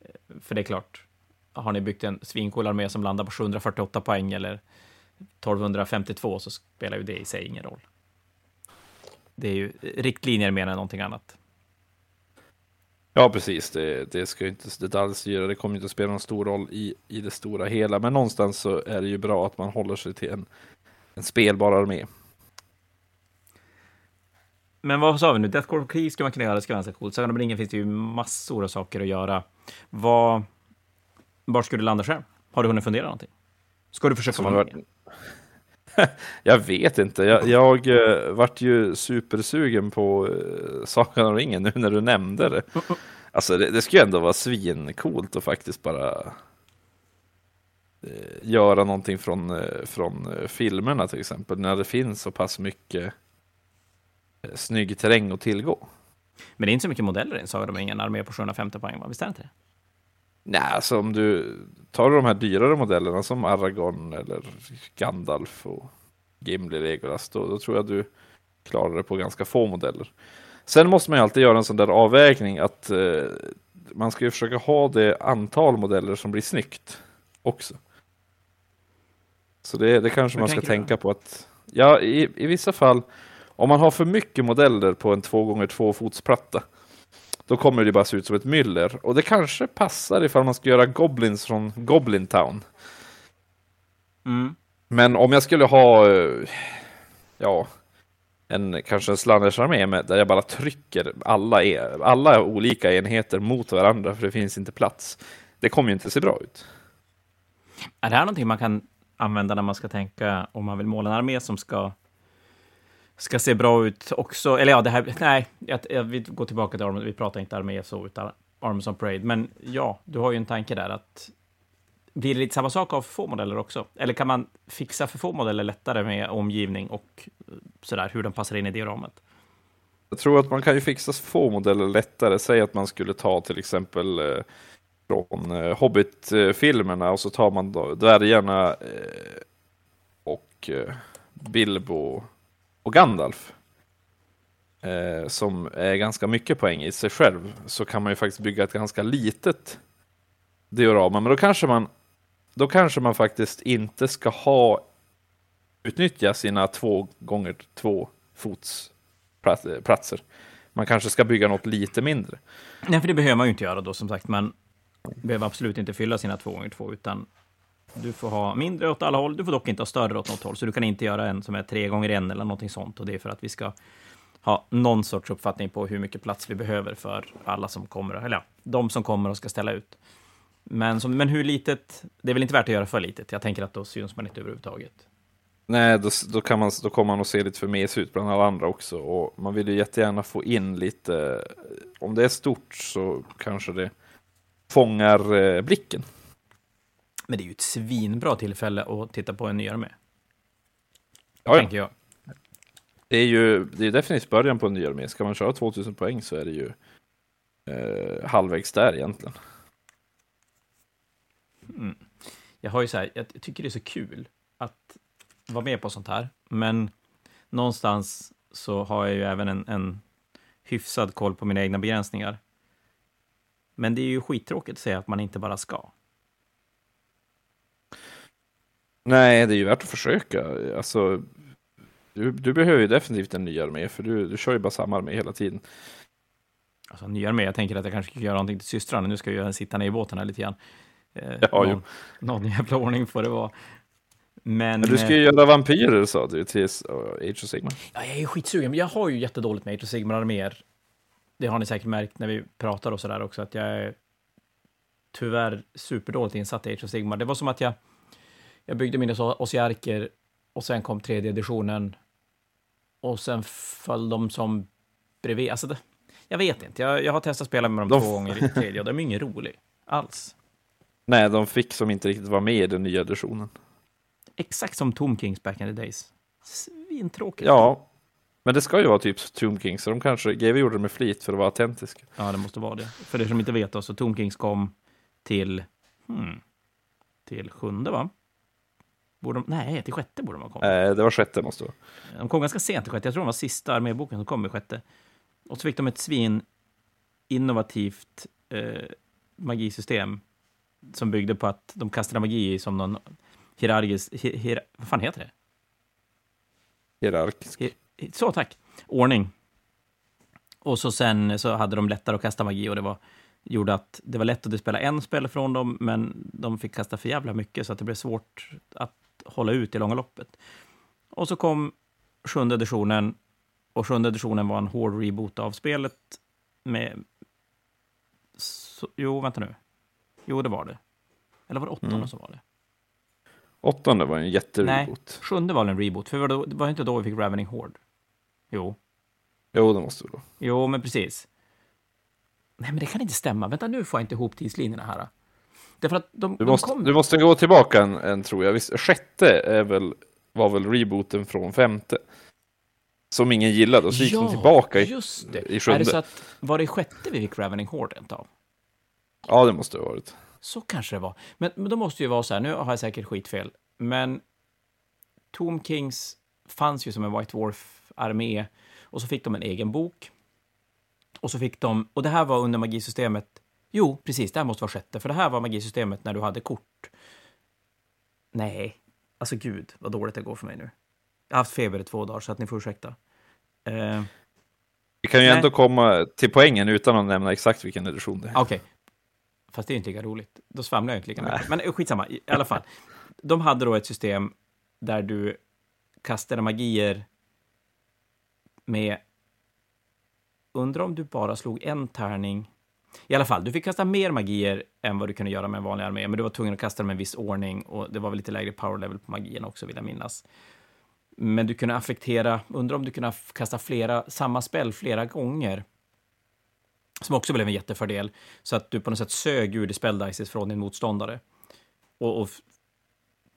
Speaker 1: Eh, för det är klart, har ni byggt en svincool armé som landar på 748 poäng eller 1252 så spelar ju det i sig ingen roll. Det är ju riktlinjer mer än någonting annat.
Speaker 2: Ja, precis. Det, det ska ju inte detaljstyra. Det kommer inte att spela någon stor roll i, i det stora hela. Men någonstans så är det ju bra att man håller sig till en, en spelbar armé.
Speaker 1: Men vad sa vi nu? Death Core Krig ska man kunna göra, det ska vara ganska coolt. Sagan om ringen finns det ju massor av saker att göra. Vad... Var ska du landa själv? Har du hunnit fundera någonting? Ska du försöka vara med?
Speaker 2: Jag vet inte. Jag, jag eh, vart ju supersugen på uh, Sagan om ringen nu när du nämnde det. Alltså det, det skulle ju ändå vara svincoolt att faktiskt bara eh, göra någonting från, eh, från filmerna till exempel. När det finns så pass mycket snygg terräng att tillgå.
Speaker 1: Men det är inte så mycket modeller i en Sagan om ringen, armé på 750 poäng, va? Visst är det inte det?
Speaker 2: Nej, alltså om du tar de här dyrare modellerna som Aragorn eller Gandalf och Gimli, Legolas, då, då tror jag du klarar det på ganska få modeller. Sen måste man ju alltid göra en sån där avvägning att eh, man ska ju försöka ha det antal modeller som blir snyggt också. Så det, det kanske
Speaker 1: Hur
Speaker 2: man ska
Speaker 1: du
Speaker 2: tänka på att, ja i, i vissa fall, om man har för mycket modeller på en 2x2 fotsplatta, då kommer det bara se ut som ett myller. Och det kanske passar ifall man ska göra Goblins från Goblin Town.
Speaker 1: Mm.
Speaker 2: Men om jag skulle ha, eh, ja, en kanske en Slanners-armé med, där jag bara trycker alla, e- alla olika enheter mot varandra för det finns inte plats. Det kommer ju inte se bra ut.
Speaker 1: Är det här någonting man kan använda när man ska tänka om man vill måla en armé som ska, ska se bra ut också? Eller ja, det här... Nej, jag, jag, vi går tillbaka till Armor. Vi pratar inte armé så, utan arms on Parade. Men ja, du har ju en tanke där att blir det lite samma sak av för få modeller också? Eller kan man fixa för få modeller lättare med omgivning och eh, sådär, hur de passar in i det ramet?
Speaker 2: Jag tror att man kan ju fixa få modeller lättare. Säg att man skulle ta till exempel eh, från eh, Hobbit-filmerna och så tar man då dvärgarna eh, och eh, Bilbo och Gandalf. Eh, som är ganska mycket poäng i sig själv. Så kan man ju faktiskt bygga ett ganska litet diorama. Men då kanske man, då kanske man faktiskt inte ska ha utnyttja sina två gånger två fots platser. Man kanske ska bygga något lite mindre.
Speaker 1: Nej, för det behöver man ju inte göra då, som sagt. Man behöver absolut inte fylla sina två gånger två, utan du får ha mindre åt alla håll. Du får dock inte ha större åt något håll, så du kan inte göra en som är tre gånger en eller någonting sånt. Och det är för att vi ska ha någon sorts uppfattning på hur mycket plats vi behöver för alla som kommer, eller ja, de som kommer och ska ställa ut. Men, som, men hur litet? Det är väl inte värt att göra för litet? Jag tänker att då syns man inte överhuvudtaget.
Speaker 2: Nej, då, då, kan man, då kommer man att se lite för mes ut bland alla andra också. Och man vill ju jättegärna få in lite, om det är stort så kanske det fångar eh, blicken.
Speaker 1: Men det är ju ett svinbra tillfälle att titta på en ny armé.
Speaker 2: Ja,
Speaker 1: tänker jag.
Speaker 2: Det är ju det är definitivt början på en ny armé. Ska man köra 2000 poäng så är det ju eh, halvvägs där egentligen.
Speaker 1: Mm. Jag har ju så här, jag tycker det är så kul att vara med på sånt här, men någonstans så har jag ju även en, en hyfsad koll på mina egna begränsningar. Men det är ju skittråkigt att säga att man inte bara ska.
Speaker 2: Nej, det är ju värt att försöka. Alltså, du, du behöver ju definitivt en ny armé, för du, du kör ju bara samma armé hela tiden.
Speaker 1: Alltså ny armé, jag tänker att jag kanske ska göra någonting till systrarna. Nu ska jag sitta ner i båten här lite grann.
Speaker 2: Eh, ja, någon,
Speaker 1: jo. någon jävla ordning får det vara. Men,
Speaker 2: men du ska ju eh, göra vampyrer sa du till Age of Sigmar.
Speaker 1: Ja, jag är skitsugen, men jag har ju jättedåligt med Age of Sigmar-arméer. Det har ni säkert märkt när vi pratar och sådär också, att jag är tyvärr superdåligt insatt i Age of Sigmar. Det var som att jag, jag byggde mina Osiarker och sen kom tredje editionen och sen föll de som bredvid. Alltså det, jag vet inte, jag, jag har testat att spela med dem de två gånger i tredje och de är ingen rolig alls.
Speaker 2: Nej, de fick som inte riktigt vara med i den nya editionen.
Speaker 1: Exakt som Tomb Kings back in the days. Svintråkigt.
Speaker 2: Ja, men det ska ju vara typ Tomb Kings, så de kanske, GW gjorde det med flit för att vara autentisk.
Speaker 1: Ja, det måste vara det. För er som inte vet så Tomb Kings kom till, hmm, till sjunde va? Borde de, nej, till sjätte borde de ha kommit.
Speaker 2: Eh, det var sjätte måste det
Speaker 1: De kom ganska sent till sjätte. Jag tror de var sista arméboken som kom i sjätte. Och så fick de ett svin innovativt eh, magisystem som byggde på att de kastade magi som någon hierarkisk... Hier, hier, vad fan heter det?
Speaker 2: Hierarkisk.
Speaker 1: Hier, så, tack. Ordning. Och så sen så hade de lättare att kasta magi och det var, gjorde att det var lätt att spela en spel från dem, men de fick kasta för jävla mycket så att det blev svårt att hålla ut i långa loppet. Och så kom sjunde editionen och sjunde editionen var en hård reboot av spelet med... Så, jo, vänta nu. Jo, det var det. Eller var det åttonde mm. som var det?
Speaker 2: Åttonde var en jättereboot.
Speaker 1: Nej, sjunde var en reboot. För det var, det var inte då vi fick Ravening Horde? Jo.
Speaker 2: Jo, det måste det vara.
Speaker 1: Jo, men precis. Nej, men det kan inte stämma. Vänta, nu får jag inte ihop tidslinjerna här. Därför att de,
Speaker 2: du, måste, kom... du måste gå tillbaka en, en tror jag. Visst, sjätte är väl, var väl rebooten från femte? Som ingen gillade, och så gick ja, de tillbaka i,
Speaker 1: just det.
Speaker 2: i sjunde. Är det så
Speaker 1: att, var det i sjätte vi fick Ravening Horde av?
Speaker 2: Ja, det måste det ha varit.
Speaker 1: Så kanske det var. Men, men då måste ju vara så här, nu har jag säkert skitfel, men Tomb Kings fanns ju som en White Dwarf-armé och så fick de en egen bok. Och så fick de, och det här var under magisystemet, jo, precis, det här måste vara sjätte, för det här var magisystemet när du hade kort. Nej, alltså gud, vad dåligt det går för mig nu. Jag har haft feber i två dagar, så att ni får ursäkta. Uh,
Speaker 2: vi kan ju nej. ändå komma till poängen utan att nämna exakt vilken edition det är.
Speaker 1: Okej, okay. Fast det är inte lika roligt. Då svamlar jag inte lika mycket. Men eh, skitsamma, i alla fall. De hade då ett system där du kastade magier med... Undrar om du bara slog en tärning. I alla fall, du fick kasta mer magier än vad du kunde göra med en vanlig armé, men du var tvungen att kasta dem i en viss ordning och det var väl lite lägre power level på magien också, vill jag minnas. Men du kunde affektera, undrar om du kunde kasta flera, samma spel flera gånger som också blev en jättefördel. Så att du på något sätt sög ur dispel från din motståndare. Och, och,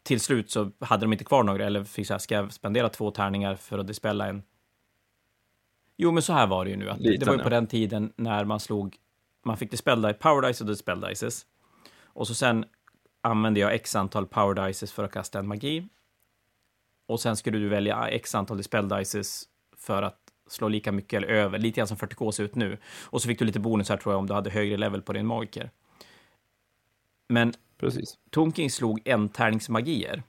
Speaker 1: till slut så hade de inte kvar några, eller fick så här, ska jag spendera två tärningar för att dispella en? Jo, men så här var det ju nu. Att det var ju på den tiden när man slog, man fick dispel power dice och dispel dices. Och så sen använde jag x antal power dices för att kasta en magi. Och sen skulle du välja x antal dispel dices för att slå lika mycket eller över, lite grann som 40K ser ut nu. Och så fick du lite bonusar tror jag om du hade högre level på din magiker. Men
Speaker 2: Precis.
Speaker 1: Tomking slog en tärningsmagier.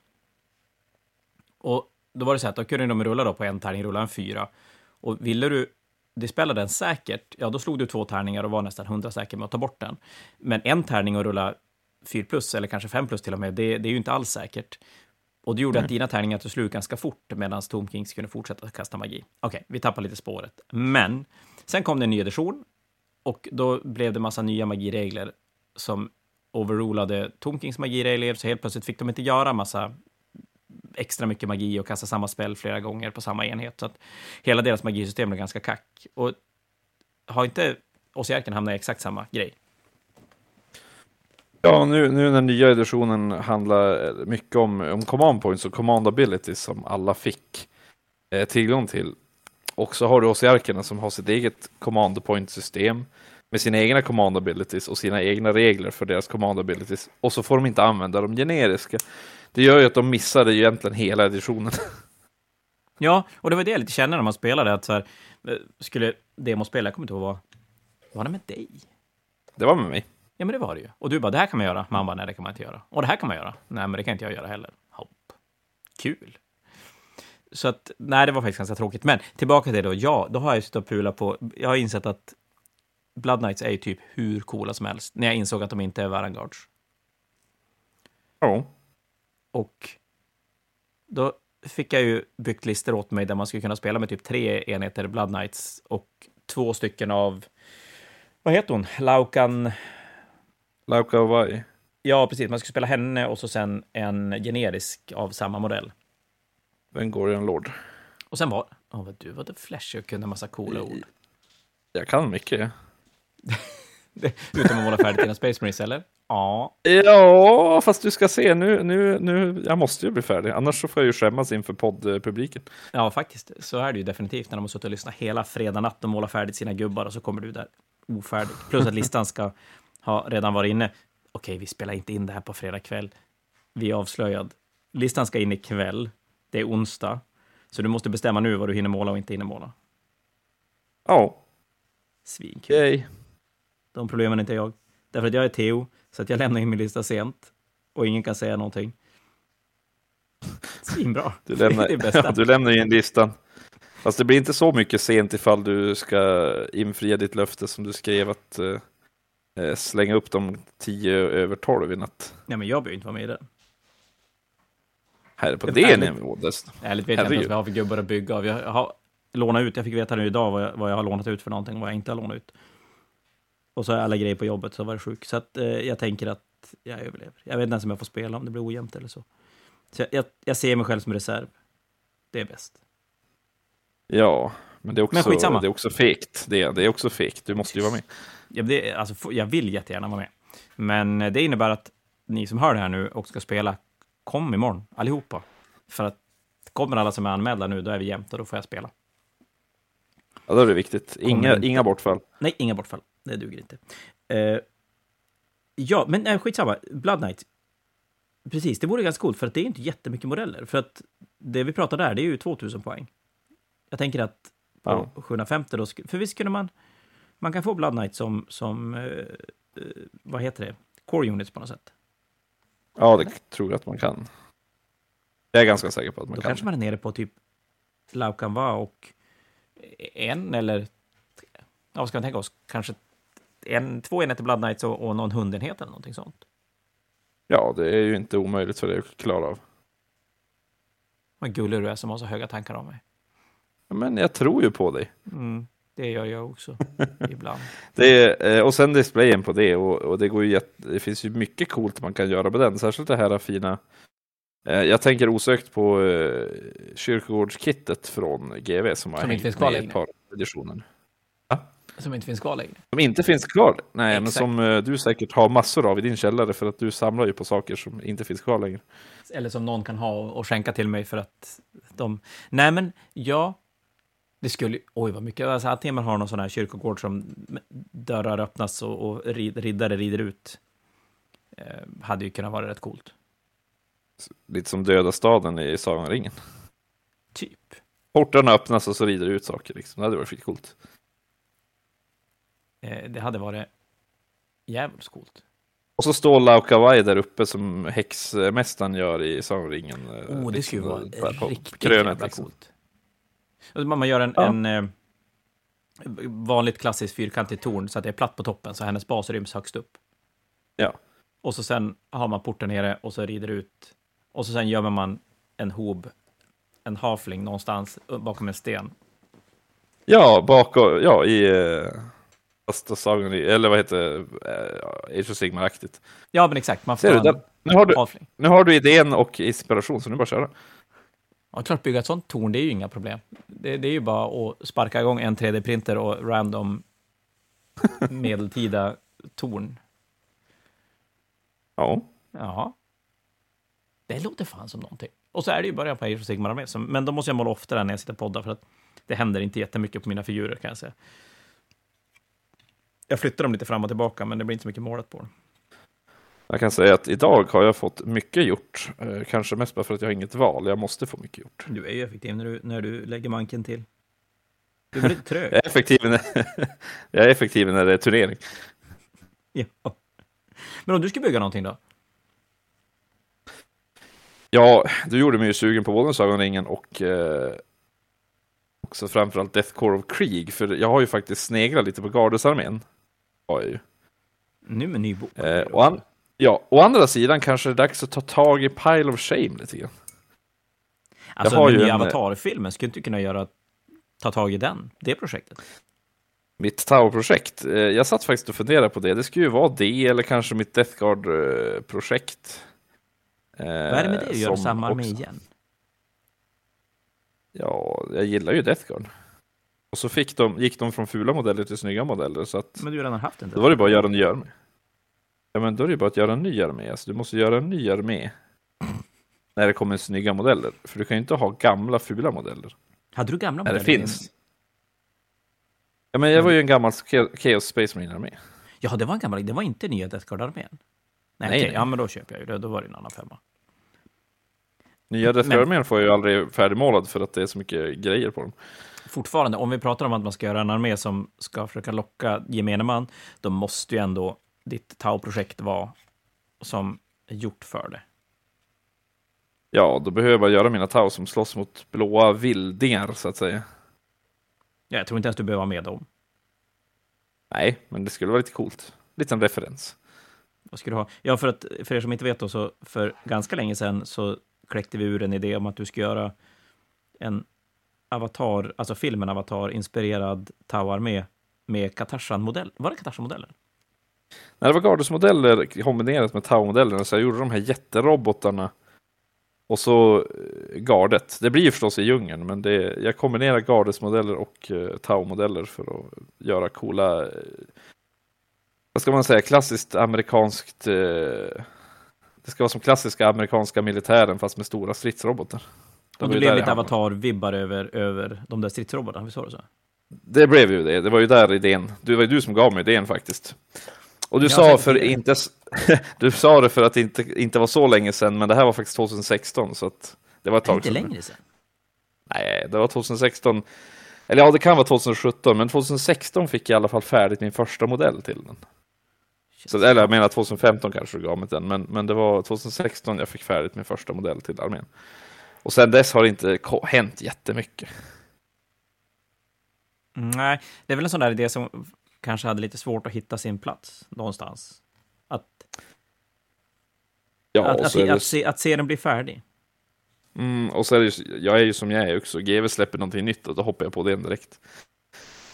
Speaker 1: Och då var det så att då kunde de rulla då på en tärning, rulla en fyra. Och ville du dispella den säkert, ja då slog du två tärningar och var nästan hundra säker med att ta bort den. Men en tärning och rulla 4 plus, eller kanske 5 plus till och med, det, det är ju inte alls säkert. Och det gjorde att dina tärningar tog slut ganska fort, medan Tomb Kings kunde fortsätta kasta magi. Okej, vi tappar lite spåret. Men sen kom det en ny edition, och då blev det massa nya magiregler som overrulade Tomb Kings magiregler, så helt plötsligt fick de inte göra massa extra mycket magi och kasta samma spel flera gånger på samma enhet. Så att hela deras magisystem är ganska kack. Och har inte Ossiarken hamnat i exakt samma grej?
Speaker 2: Ja, nu, nu när nya editionen handlar eh, mycket om, om command points och command abilities som alla fick eh, tillgång till. Och så har du Ossiarkerna som har sitt eget command point system med sina egna command abilities och sina egna regler för deras command abilities. Och så får de inte använda de generiska. Det gör ju att de missade egentligen hela editionen.
Speaker 1: Ja, och det var det jag lite kände när man spelade, att så här, eh, skulle demospela, jag kommer inte ihåg vad, var det med dig?
Speaker 2: Det var med mig.
Speaker 1: Ja, men det var det ju. Och du bara, det här kan man göra. Man bara, nej, det kan man inte göra. Och det här kan man göra. Nej, men det kan inte jag göra heller. Hopp. Kul. Så att, nej, det var faktiskt ganska tråkigt. Men tillbaka till det då. Ja, då har jag suttit och pulat på... Jag har insett att Blood Knights är ju typ hur coola som helst. När jag insåg att de inte är Varangards.
Speaker 2: Ja.
Speaker 1: Och då fick jag ju byggt listor åt mig där man skulle kunna spela med typ tre enheter Blood Knights och två stycken av... Vad heter hon? Laukan...
Speaker 2: Lauka Vai.
Speaker 1: Ja, precis. Man skulle spela henne och så sen en generisk av samma modell.
Speaker 2: Vengorian Lord.
Speaker 1: Och sen var... Åh, vad du var det flashig och kunde en massa coola ord.
Speaker 2: Jag kan mycket.
Speaker 1: Utom att måla färdigt dina Space Marines, eller? Ja.
Speaker 2: Ja, fast du ska se nu, nu, nu, jag måste ju bli färdig, annars så får jag ju skämmas inför poddpubliken.
Speaker 1: Ja, faktiskt. Så är det ju definitivt när de har suttit och lyssnat hela fredag natt och målat färdigt sina gubbar och så kommer du där ofärdig. Plus att listan ska ha redan varit inne. Okej, vi spelar inte in det här på fredag kväll. Vi är avslöjad. Listan ska in ikväll. Det är onsdag. Så du måste bestämma nu vad du hinner måla och inte hinner måla.
Speaker 2: Ja,
Speaker 1: Svinkul.
Speaker 2: yay.
Speaker 1: De problemen är inte jag. Därför att jag är Theo, så att jag lämnar in min lista sent. Och ingen kan säga någonting. Svinbra.
Speaker 2: Du
Speaker 1: det är
Speaker 2: lämnar,
Speaker 1: det bästa.
Speaker 2: ja, du lämnar in listan. Fast det blir inte så mycket sent ifall du ska infria ditt löfte som du skrev att eh, eh, slänga upp dem tio över tolv i natt.
Speaker 1: Nej, men jag behöver inte vara med i den.
Speaker 2: Här på det
Speaker 1: ärligt.
Speaker 2: nivån. det-
Speaker 1: Ärligt vet jag inte ens vad jag har för gubbar att bygga av. Jag har lånat ut, jag fick veta nu idag vad jag, vad jag har lånat ut för någonting och vad jag inte har lånat ut. Och så har jag alla grejer på jobbet, så var det sjuk. Så att, eh, jag tänker att jag överlever. Jag vet inte ens om jag får spela, om det blir ojämnt eller så. Så jag, jag, jag ser mig själv som reserv. Det är bäst.
Speaker 2: Ja, men det är också,
Speaker 1: Men
Speaker 2: det är också fegt. Det, det är också fegt. Du måste ju vara med.
Speaker 1: Ja, det, alltså, jag vill jättegärna vara med. Men eh, det innebär att ni som hör det här nu och ska spela, kom imorgon, allihopa. För att kommer alla som är anmälda nu, då är vi jämnt och då får jag spela.
Speaker 2: Ja, då är det viktigt. Inga, inga bortfall.
Speaker 1: Nej, inga bortfall. Det duger inte. Eh, ja, men äh, skitsamma. Blood Knight. Precis, det vore ganska coolt för att det är inte jättemycket modeller. För att det vi pratar där, det är ju 2000 poäng. Jag tänker att på
Speaker 2: Ja.
Speaker 1: 750 då, för visst kunde man, man kan få Blood Knight som, som eh, eh, vad heter det, core units på något sätt.
Speaker 2: Ja, det tror jag att man kan. Jag är ganska säker på att man
Speaker 1: Då
Speaker 2: kan.
Speaker 1: kanske man är nere på typ Laukanva och en eller, ja, vad ska man tänka oss, kanske en, två enheter Blood Knights och, och någon hundenhet eller någonting sånt.
Speaker 2: Ja, det är ju inte omöjligt för dig att klara av.
Speaker 1: Vad gullig du är som har så höga tankar om mig.
Speaker 2: Men jag tror ju på dig.
Speaker 1: Mm, det gör jag också, ibland.
Speaker 2: Det är, eh, och sen displayen på det och, och det går ju jätte, det finns ju mycket coolt man kan göra med den, särskilt det här fina. eh, Jag tänker osökt på eh, kyrkogårdskittet från GV som har
Speaker 1: Som inte
Speaker 2: hängt med i ett par editioner.
Speaker 1: Som inte finns kvar längre.
Speaker 2: Som inte finns kvar. Nej, men
Speaker 1: Exakt.
Speaker 2: som eh, du säkert har massor av i din källare för att du samlar ju på saker som inte finns kvar längre.
Speaker 1: Eller som någon kan ha och, skänka till mig för att de... Nej, men ja. Det skulle... Oj, vad mycket. Alltså, antingen man har någon sån här kyrkogård som dörrar öppnas och, och rid, riddare rider ut. Eh, hade ju kunnat vara rätt coolt.
Speaker 2: Lite som döda staden i Sagan ringen.
Speaker 1: Typ.
Speaker 2: Portarna öppnas och så rider ut saker. Liksom. Det hade varit skitcoolt.
Speaker 1: Eh, det hade varit jävligt coolt.
Speaker 2: Och så står Laukavai där uppe som häxmästaren gör i Sagan om ringen. eh,
Speaker 1: Oh, det skulle
Speaker 2: liksom,
Speaker 1: vara
Speaker 2: där på
Speaker 1: riktigt
Speaker 2: krönet,
Speaker 1: jävla
Speaker 2: liksom.
Speaker 1: coolt. Och Man gör en,
Speaker 2: Ja.
Speaker 1: en eh, vanligt klassiskt fyrkantigt torn så att det är platt på toppen, så hennes bas ryms högst upp.
Speaker 2: Ja.
Speaker 1: Och så sen har man porten nere och så rider ut. Och så sen gömmer man en hob, en hafling någonstans bakom en sten.
Speaker 2: Ja, bakom, ja, i första sagan, eller vad heter det, uh, Age of Sigmar-aktigt.
Speaker 1: Ja, men exakt. Man får
Speaker 2: Ser du,
Speaker 1: en
Speaker 2: nu, har du,
Speaker 1: hafling.
Speaker 2: nu har du idén och inspiration, så nu bara köra.
Speaker 1: Ja, klart, bygga ett sånt torn, det är ju inga problem. Det, det är ju bara att sparka igång en 3D-printer och random medeltida torn.
Speaker 2: Ja,
Speaker 1: Ja. Det låter fan som någonting. Och så är det ju början på Age of Sigmar med. Men då måste jag måla oftare när jag sitter och poddar, för att det händer inte jättemycket på mina figurer, kan jag säga. Jag flyttar dem lite fram och tillbaka, men det blir inte så mycket målat på dem.
Speaker 2: jag kan säga att idag har jag fått mycket gjort. Eh, kanske mest bara för att jag har inget val, jag måste få mycket gjort.
Speaker 1: Du är ju effektiv när du, när du lägger manken till. Du är väldigt trög.
Speaker 2: Jag är effektiv när, jag är effektiv när det är turnering.
Speaker 1: ja. Men om du ska bygga någonting då?
Speaker 2: Ja, du gjorde mig ju sugen på både Sagan och eh, också framförallt Death Core of Krieg, för jag har ju faktiskt sneglat lite på Gardesarmén. Jag ju.
Speaker 1: Nu med ny bok.
Speaker 2: Eh, och an, ja, å andra sidan kanske det är dags att ta tag i Pile of Shame lite grann.
Speaker 1: alltså,
Speaker 2: har
Speaker 1: med
Speaker 2: ju
Speaker 1: nya
Speaker 2: en-
Speaker 1: Avatar-filmen, skulle du inte kunna göra, ta tag i den, det projektet?
Speaker 2: Mitt Tower-projekt. Eh, jag satt faktiskt och funderade på det. Det skulle ju vara det eller kanske mitt Death Guard-projekt.
Speaker 1: Vad är det med det att göra samma armé
Speaker 2: också-
Speaker 1: igen?
Speaker 2: Ja, jag gillar ju Death Guard. Och så fick de, gick de från fula modeller till snygga modeller, så att
Speaker 1: Men du har redan haft en.
Speaker 2: då var det bara att göra en ny armé. Ja, men då är det ju bara att göra en ny armé. Alltså, du måste göra en ny armé när det kommer snygga modeller. För du kan ju inte ha gamla fula modeller.
Speaker 1: Hade du gamla
Speaker 2: När det
Speaker 1: modeller?
Speaker 2: finns. Ja, men jag var ju en gammal Cha- Chaos Space Marine-armé.
Speaker 1: Ja, det var en gammal, det var inte nya Death Guard-armén. Nej,
Speaker 2: Nej, nej.
Speaker 1: ja men då köper jag ju det, då var det en annan femma.
Speaker 2: Nya Death Guard-armén får jag ju aldrig färdigmålad för att det är så mycket grejer på dem.
Speaker 1: Fortfarande, om vi pratar om att man ska göra en armé som ska försöka locka gemene man, då måste ju ändå ditt Tau-projekt vara som är gjort för det.
Speaker 2: Ja, då behöver jag göra mina Tau som slåss mot blåa vildingar, så att säga.
Speaker 1: Ja, jag tror inte ens du behöver ha med dem.
Speaker 2: Nej, men det skulle vara lite coolt. Liten referens.
Speaker 1: Vad ska du ha? Ja, för att för er som inte vet då, så för ganska länge sedan så kläckte vi ur en idé om att du ska göra en Avatar, alltså filmen Avatar, inspirerad Tau-armé med Katashan-modell. Var det Katashan-modellen?
Speaker 2: Nej, det var Gardus-modeller kombinerat med Tau-modellerna så jag gjorde de här jätterobotarna och så eh, gardet. Det blir ju förstås i djungeln, men det, jag kombinerar Gardus-modeller och eh, uh, Tau-modeller för att göra coola, uh, vad ska man säga, klassiskt amerikanskt, uh, det ska vara som klassiska amerikanska militären fast med stora stridsrobotar. Det
Speaker 1: Och det blev lite. Avatar-vibbar över, över de där stridsrobotarna, visst var det så?
Speaker 2: Det blev ju det. Det var ju där idén. Det var ju du som gav mig idén faktiskt. Och du
Speaker 1: Jag
Speaker 2: sa för
Speaker 1: det.
Speaker 2: inte du sa det för att det inte, inte var så länge sedan, men det här var faktiskt 2016 så att det var ett tag
Speaker 1: inte
Speaker 2: sedan.
Speaker 1: längre sedan.
Speaker 2: Nej, det var 2016. Eller ja, det kan vara 2017, men 2016 fick jag i alla fall färdigt min första modell till den. Så, eller jag menar 2015 kanske du gav mig den, men, men det var 2016 jag fick färdigt min första modell till armén. Och sen dess har det inte hänt jättemycket.
Speaker 1: Nej, det är väl en sån där idé som kanske hade lite svårt att hitta sin plats någonstans. Att,
Speaker 2: Ja,
Speaker 1: att, att,
Speaker 2: är
Speaker 1: att,
Speaker 2: det
Speaker 1: se, att se den bli färdig.
Speaker 2: Mm, och så är det ju, jag är ju som jag är också. GW släpper någonting nytt och då hoppar jag på det direkt.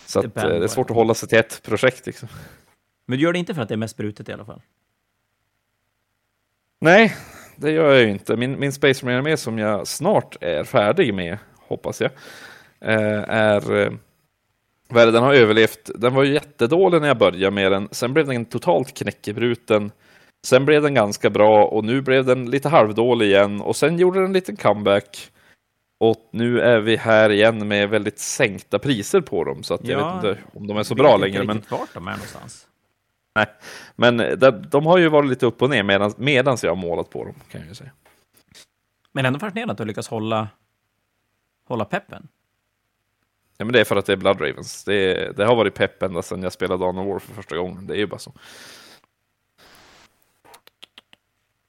Speaker 2: Så
Speaker 1: Det är
Speaker 2: att, eh, det är svårt att hålla sig till ett projekt. Liksom.
Speaker 1: Men du gör det inte för att det är mest brutet i alla fall.
Speaker 2: Nej, det gör jag ju inte. Min, min Space Marine armé som jag snart är färdig med, hoppas jag, eh, är... eh, Vad är den har överlevt. Den var ju jättedålig när jag började med den. Sen blev den totalt knäckebruten. Sen blev den ganska bra och nu blev den lite halvdålig igen och sen gjorde den en liten comeback. Och nu är vi här igen med väldigt sänkta priser på dem så att jag
Speaker 1: Ja,
Speaker 2: vet inte om de är så
Speaker 1: Jag
Speaker 2: bra längre. Men,
Speaker 1: vart de är någonstans.
Speaker 2: men de, de har ju varit lite upp och ner medan jag har målat på dem kan jag säga.
Speaker 1: Men ändå fascinerande att du lyckas hålla, hålla peppen.
Speaker 2: Ja, men det är för att det är Blood Ravens. Det, det har varit pepp ända sedan jag spelade Dawn of War för första gången. Det är ju bara så.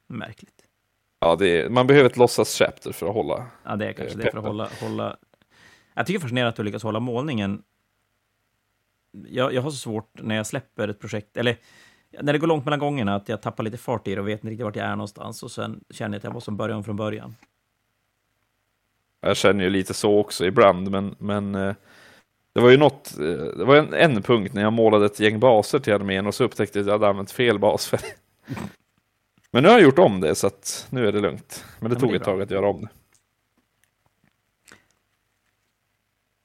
Speaker 1: Märkligt.
Speaker 2: Ja, är, man behöver ett låtsas-chapter för att hålla.
Speaker 1: Ja, det är kanske
Speaker 2: Eh,
Speaker 1: det för att hålla, hålla... Jag tycker fascinerande att du lyckas hålla målningen. Jag, jag har så svårt när jag släpper ett projekt, eller när det går långt mellan gångerna, att jag tappar lite fart i det och vet inte riktigt vart jag är någonstans och sen känner jag att jag måste börja om från början.
Speaker 2: Jag känner ju lite så också ibland, men, men eh, det var ju något, eh, det var en, en punkt när jag målade ett gäng baser till armén och så upptäckte jag att jag hade använt fel basfärg. Men nu har jag gjort om det, så att nu är det lugnt. Men det
Speaker 1: Ja, men
Speaker 2: tog
Speaker 1: det är
Speaker 2: ett
Speaker 1: bra.
Speaker 2: tag att göra om det.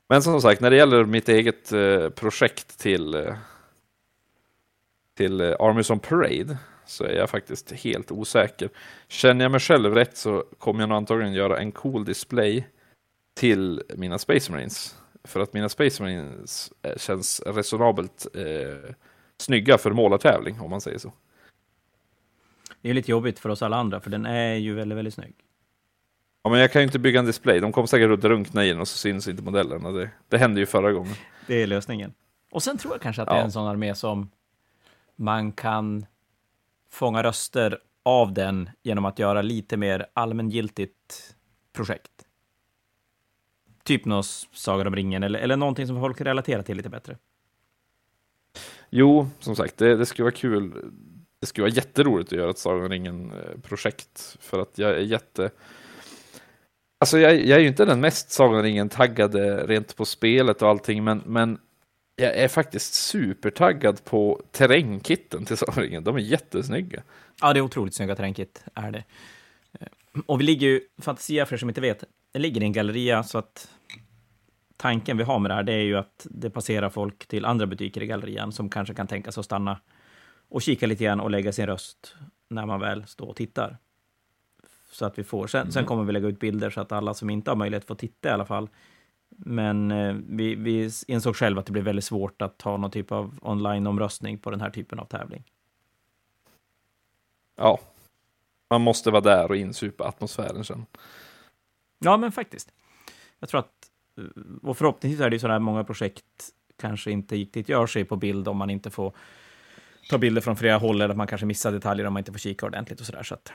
Speaker 2: Men som sagt, när det gäller mitt eget eh, projekt till, eh, till eh, Armies on Parade så är jag faktiskt helt osäker. Känner jag mig själv rätt så kommer jag nog antagligen göra en cool display till mina Space Marines. För att mina Space Marines eh, känns resonabelt eh, snygga för målartävling, om man säger så.
Speaker 1: Det är lite jobbigt för oss alla andra, för den är ju väldigt, väldigt snygg.
Speaker 2: Ja, men jag kan ju inte bygga en display. De kommer säkert att drunkna i den och så syns inte modellerna. Det, det hände ju förra gången.
Speaker 1: Det är lösningen. Och sen tror jag kanske att det är en sån armé som man kan fånga röster av den genom att göra lite mer allmängiltigt projekt. Typ någon Sagan om ringen eller, eller någonting som folk relaterar till lite bättre.
Speaker 2: Jo, som sagt, det, det skulle vara kul. Det skulle vara jätteroligt att göra ett Sagan om ringen-projekt. För att jag är jätte... Alltså jag, jag är ju inte den mest Sagan ringen-taggade rent på spelet och allting, men, men jag är faktiskt supertaggad på terrängkitten till Sagan ringen. De är jättesnygga.
Speaker 1: Ja, det är otroligt snygga terrängkit, är det. Eh, och vi ligger ju, Fantasia, för er som inte vet, det ligger i en galleria, så att tanken vi har med det här, det är ju att det passerar folk till andra butiker i gallerian som kanske kan tänka sig att stanna och kika lite grann och lägga sin röst när man väl står och tittar. Så att vi får, sen, sen kommer vi lägga ut bilder så att alla som inte har möjlighet får titta i alla fall. Men eh, vi, vi insåg själva att det blir väldigt svårt att ha någon typ av online-omröstning på den här typen av tävling.
Speaker 2: Ja, man måste vara där och insupa atmosfären sen.
Speaker 1: Ja, men faktiskt. Jag tror att, eh, och förhoppningsvis är det ju sådär många projekt kanske inte riktigt gör sig på bild om man inte får ta bilder från flera håll eller att man kanske missar detaljer om man inte får kika ordentligt och sådär. Så att,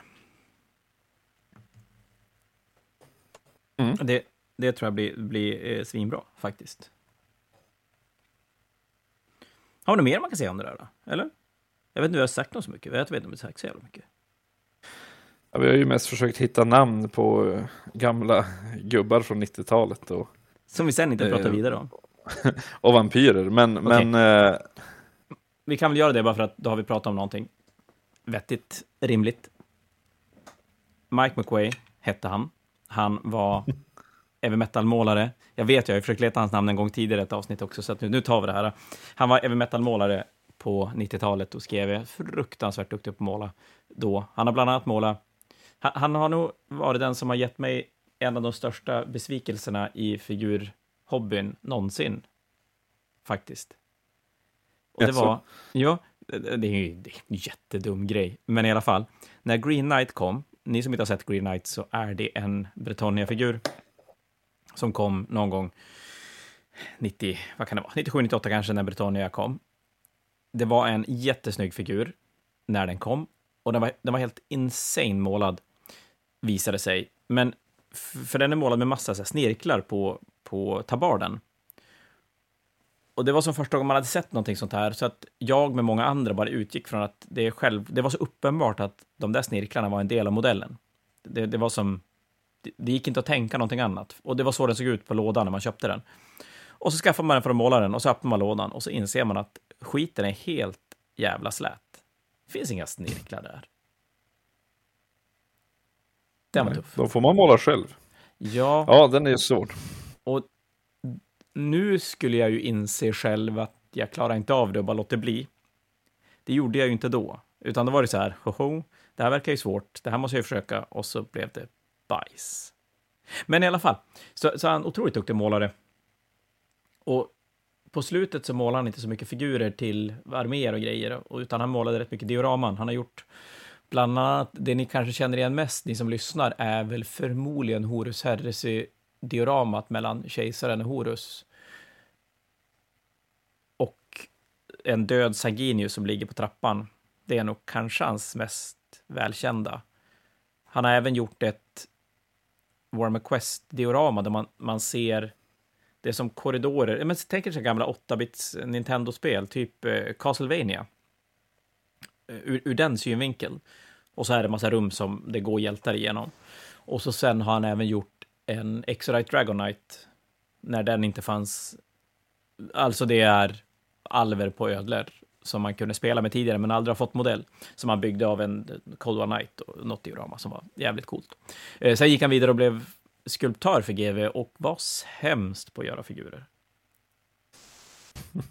Speaker 2: Mm.
Speaker 1: det, det tror jag blir, blir eh, svinbra faktiskt. Har du något mer man kan säga om det där då? Eller? Jag vet inte om jag har sagt något så mycket. Jag vet inte om jag har sagt så jävla mycket.
Speaker 2: Ja, vi har ju mest försökt hitta namn på eh, gamla gubbar från 90-talet och,
Speaker 1: Som vi sen inte
Speaker 2: Eh,
Speaker 1: pratar vidare om.
Speaker 2: och vampyrer. Men, men eh,
Speaker 1: Vi kan väl göra det bara för att då har vi pratat om någonting vettigt, rimligt. Mike McQuay hette han. Han var heavy metal-målare. Jag vet, jag har försökt leta hans namn en gång tidigare i ett avsnitt också, så nu, nu tar vi det här. Han var heavy metal-målare på 90-talet och skrev fruktansvärt duktig på att måla då. Han har bland annat målat... Han, han har nog varit den som har gett mig en av de största besvikelserna i figurhobbyn någonsin. Faktiskt. Och det var... Ja, det är ju en jättedum grej. Men i alla fall, när Green Knight kom, ni som inte har sett Green Knight, så är det en Bretonia-figur som kom någon gång 90, vad kan det vara, 97, 98 kanske, när Bretonia kom. Det var en jättesnygg figur när den kom och den var, den var helt insane målad, visade sig. Men för den är målad med massa så här, snirklar på, på tabarden. Och det var som första gången man hade sett någonting sånt här, så att jag med många andra bara utgick från att det, är själv, det var så uppenbart att de där snirklarna var en del av modellen. Det, det var som, det, det gick inte att tänka någonting annat. Och det var så den såg ut på lådan när man köpte den. Och så skaffar man den för att måla den och så öppnar man lådan och så inser man att skiten är helt jävla slät. Det finns inga snirklar där. Den var tuff.
Speaker 2: då får man måla själv.
Speaker 1: Ja,
Speaker 2: Ja, den är svår.
Speaker 1: och nu skulle jag ju inse själv att jag klarar inte av det och bara låter bli. Det gjorde jag ju inte då, utan då var det så här, hoho, det här verkar ju svårt, det här måste jag ju försöka, och så blev det bajs. Men i alla fall, så, så är han otroligt duktig målare. Och på slutet så målar han inte så mycket figurer till arméer och grejer, utan han målade rätt mycket dioraman. Han har gjort bland annat, det ni kanske känner igen mest, ni som lyssnar, är väl förmodligen Horus dioramat mellan kejsaren och Horus. Och en död Saginius som ligger på trappan. Det är nog kanske hans mest välkända. Han har även gjort ett Warmer Quest-diorama där man, man ser det är som korridorer. Men tänk er gamla 8-bits Nintendo-spel, typ eh, Castlevania. Eh, ur, ur den synvinkeln. Och så är det massa rum som det går hjältar igenom. Och så sen har han även gjort en Exodite Dragon Knight när den inte fanns. Alltså det är alver på ödlor som man kunde spela med tidigare, men aldrig har fått modell. Som han byggde av en Cold War Knight och något diorama som var jävligt coolt. Eh, sen gick han vidare och blev skulptör för GV och var sämst på att göra figurer.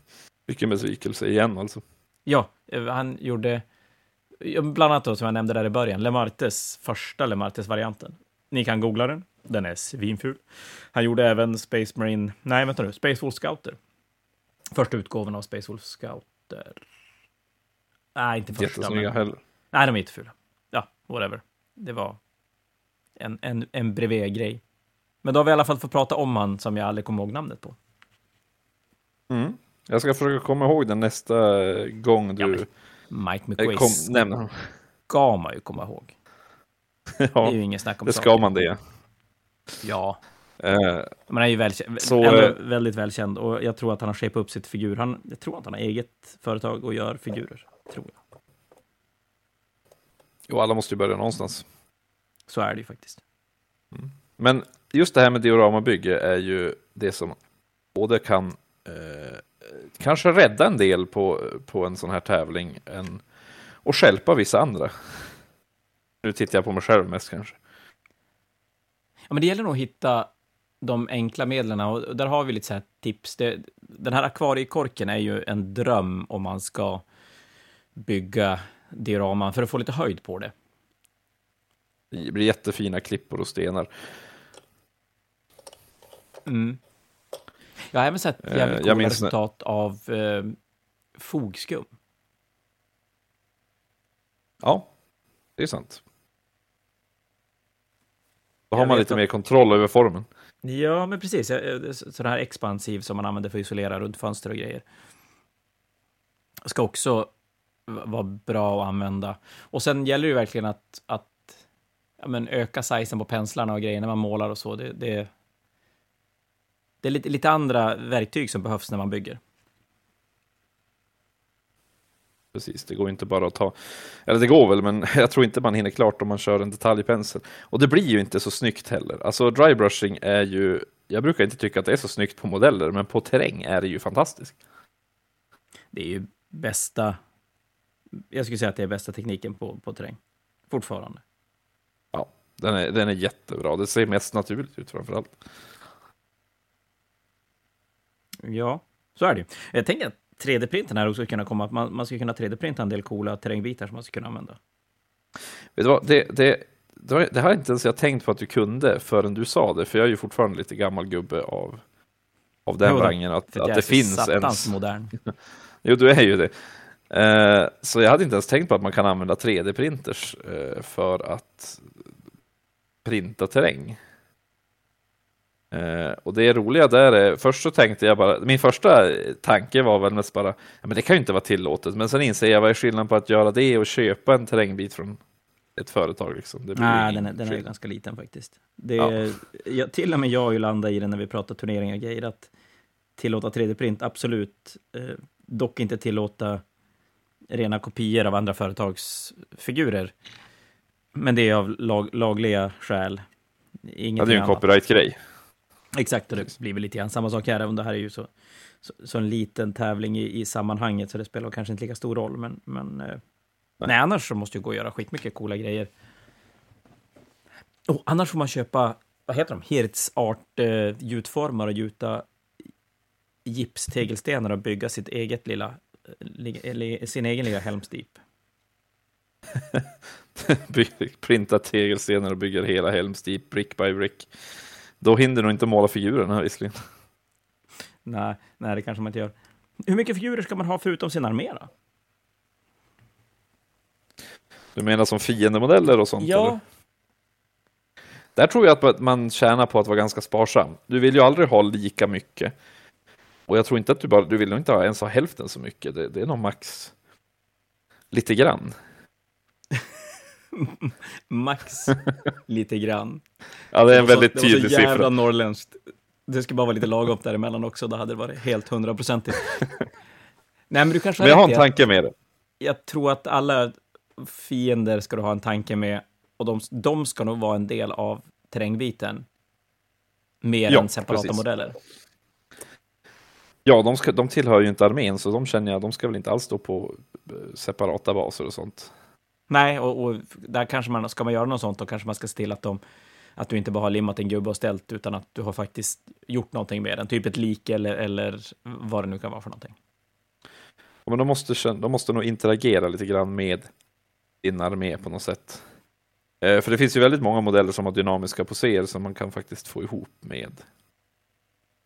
Speaker 2: Vilken besvikelse igen alltså.
Speaker 1: Ja, eh, han gjorde bland annat då, som jag nämnde där i början, Lemartes, första Lemartes-varianten. Ni kan googla den, den är svinful. Han gjorde även Space Marine, nej vänta nu, Space Wolf Scouter. Första utgåvan av Space Wolf Scouter. Nej, inte första.
Speaker 2: Men... heller.
Speaker 1: Nej, de är inte fula. Ja, whatever. Det var en, en, en bredvid-grej. Men då har vi i alla fall fått prata om han som jag aldrig kommer ihåg namnet på.
Speaker 2: Mm. Jag ska försöka komma ihåg den nästa gång du... Ja,
Speaker 1: Mike McQuaid
Speaker 2: nämna
Speaker 1: ska man ju komma ihåg.
Speaker 2: ja, det är ju ingen snack om det ska man det.
Speaker 1: Ja. Uh, man är ju välkänd, så, ändå uh, väldigt välkänd och jag tror att han har shapat upp sitt figur. Han, jag tror att han har eget företag och gör figurer, tror jag.
Speaker 2: Jo, alla måste ju börja någonstans.
Speaker 1: Så är det ju faktiskt.
Speaker 2: Mm. Men just det här med dioramabygge är ju det som både kan eh, kanske rädda en del på, på en sån här tävling än, och skälpa vissa andra. Nu tittar jag på mig själv mest kanske.
Speaker 1: Men det gäller nog att hitta de enkla medlen och där har vi lite så här tips. Det, den här akvariekorken är ju en dröm om man ska bygga dioraman för att få lite höjd på det.
Speaker 2: Det blir jättefina klippor och stenar.
Speaker 1: Mm. Jag har även sett eh, jävligt coola resultat när... av eh, fogskum.
Speaker 2: Ja, det är sant. Då har man lite att... mer kontroll över formen.
Speaker 1: Ja, men precis. Sån här expansiv som man använder för att isolera runt fönster och grejer. Ska också vara bra att använda. Och sen gäller det verkligen att, att ja, men öka sizen på penslarna och grejer när man målar och så. Det, det, det är lite, lite andra verktyg som behövs när man bygger.
Speaker 2: Precis, det går inte bara att ta, eller det går väl, men jag tror inte man hinner klart om man kör en detaljpensel. Och det blir ju inte så snyggt heller. Alltså drybrushing är ju, jag brukar inte tycka att det är så snyggt på modeller, men på terräng är det ju fantastiskt.
Speaker 1: Det är ju bästa, jag skulle säga att det är bästa tekniken på, på terräng, fortfarande.
Speaker 2: Ja, den är, den är jättebra. Det ser mest naturligt ut framför allt.
Speaker 1: Ja, så är det ju. Jag tänker att 3D-printen här också kunna komma, man, man ska kunna 3D-printa en del coola terrängbitar som man ska kunna använda.
Speaker 2: Vet du vad, det, det, det har inte ens jag tänkt på att du kunde förrän du sa det, för jag är ju fortfarande lite gammal gubbe av, av den rangen. Att, att det finns
Speaker 1: en... modern.
Speaker 2: jo, du är ju det. Uh, så jag hade inte ens tänkt på att man kan använda 3D-printers uh, för att printa terräng. Eh, och det roliga där är, först så tänkte jag bara, min första tanke var väl mest bara, ja, men det kan ju inte vara tillåtet, men sen inser jag vad är skillnaden på att göra det och köpa en terrängbit från ett företag liksom.
Speaker 1: Det Nej, den är, den är ganska liten faktiskt. Det ja. jag, till och med jag har ju landat i det när vi pratar turneringar och grejer, att tillåta 3D-print, absolut. Eh, dock inte tillåta rena kopior av andra företags figurer. Men det är av lag, lagliga skäl.
Speaker 2: Inget ja, det är ju en copyright-grej.
Speaker 1: Exakt, och det blir väl lite grann samma sak här, även det här är ju så, så, så, en liten tävling i, i sammanhanget, så det spelar kanske inte lika stor roll, men, men eh, nej. annars så måste ju gå och göra skitmycket coola grejer. Oh, annars får man köpa, vad heter de, Hirts art eh, gjutformar och gjuta gipstegelstenar och bygga sitt eget lilla, li, sin egen lilla helmstip.
Speaker 2: Printa tegelstenar och bygga hela helmstip brick by brick. Då hinner du inte måla figurerna visserligen.
Speaker 1: Nej, nej, det kanske man inte gör. Hur mycket figurer ska man ha förutom sin armé då?
Speaker 2: Du menar som fiendemodeller och sånt?
Speaker 1: Ja.
Speaker 2: Eller? Där tror jag att man tjänar på att vara ganska sparsam. Du vill ju aldrig ha lika mycket. Och jag tror inte att du bara, du vill nog inte ens ha hälften så mycket. Det, det är nog max lite grann.
Speaker 1: Max lite grann.
Speaker 2: Ja, det är en väldigt
Speaker 1: det
Speaker 2: tydlig
Speaker 1: var så jävla
Speaker 2: siffra.
Speaker 1: norrländskt. Det ska bara vara lite lagom däremellan också, då hade det varit helt hundraprocentigt. Nej, men du kanske
Speaker 2: Men jag har en tanke med det.
Speaker 1: jag tror att alla fiender ska du ha en tanke med och de, de ska nog vara en del av terrängbiten. Mer
Speaker 2: Ja,
Speaker 1: än separata
Speaker 2: precis.
Speaker 1: modeller.
Speaker 2: Ja, de, ska, de tillhör ju inte armén, så de känner jag, de ska väl inte alls stå på eh, separata baser och sånt.
Speaker 1: Nej, och, och där kanske man, ska man göra något sånt, då kanske man ska se till att, de, att du inte bara har limmat en gubbe och ställt, utan att du har faktiskt gjort någonting med den. Typ ett lik eller, eller vad det nu kan vara för någonting.
Speaker 2: Ja, Men de måste, de måste nog interagera lite grann med din armé på något sätt. Eh, För det finns ju väldigt många modeller som har dynamiska poser som man kan faktiskt få ihop med,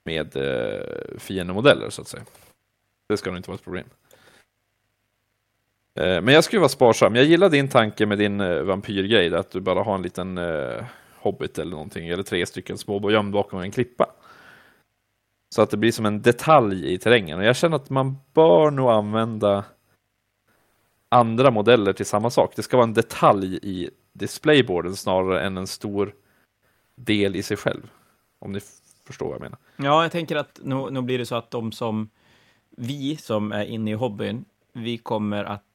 Speaker 2: med eh, fiendemodeller så att säga. Det ska nog inte vara ett problem. Eh, men jag skulle vara sparsam. Jag gillar din tanke med din eh, vampyrgrej, att du bara har en liten eh, hobbit eller någonting, eller tre stycken små gömd bakom en klippa. Så att det blir som en detalj i terrängen. Och jag känner att man bör nog använda andra modeller till samma sak. Det ska vara en detalj i displayboarden snarare än en stor del i sig själv. Om ni förstår vad jag menar.
Speaker 1: Ja, jag tänker att nu, nu blir det så att de som, vi som är inne i hobbyn, vi kommer att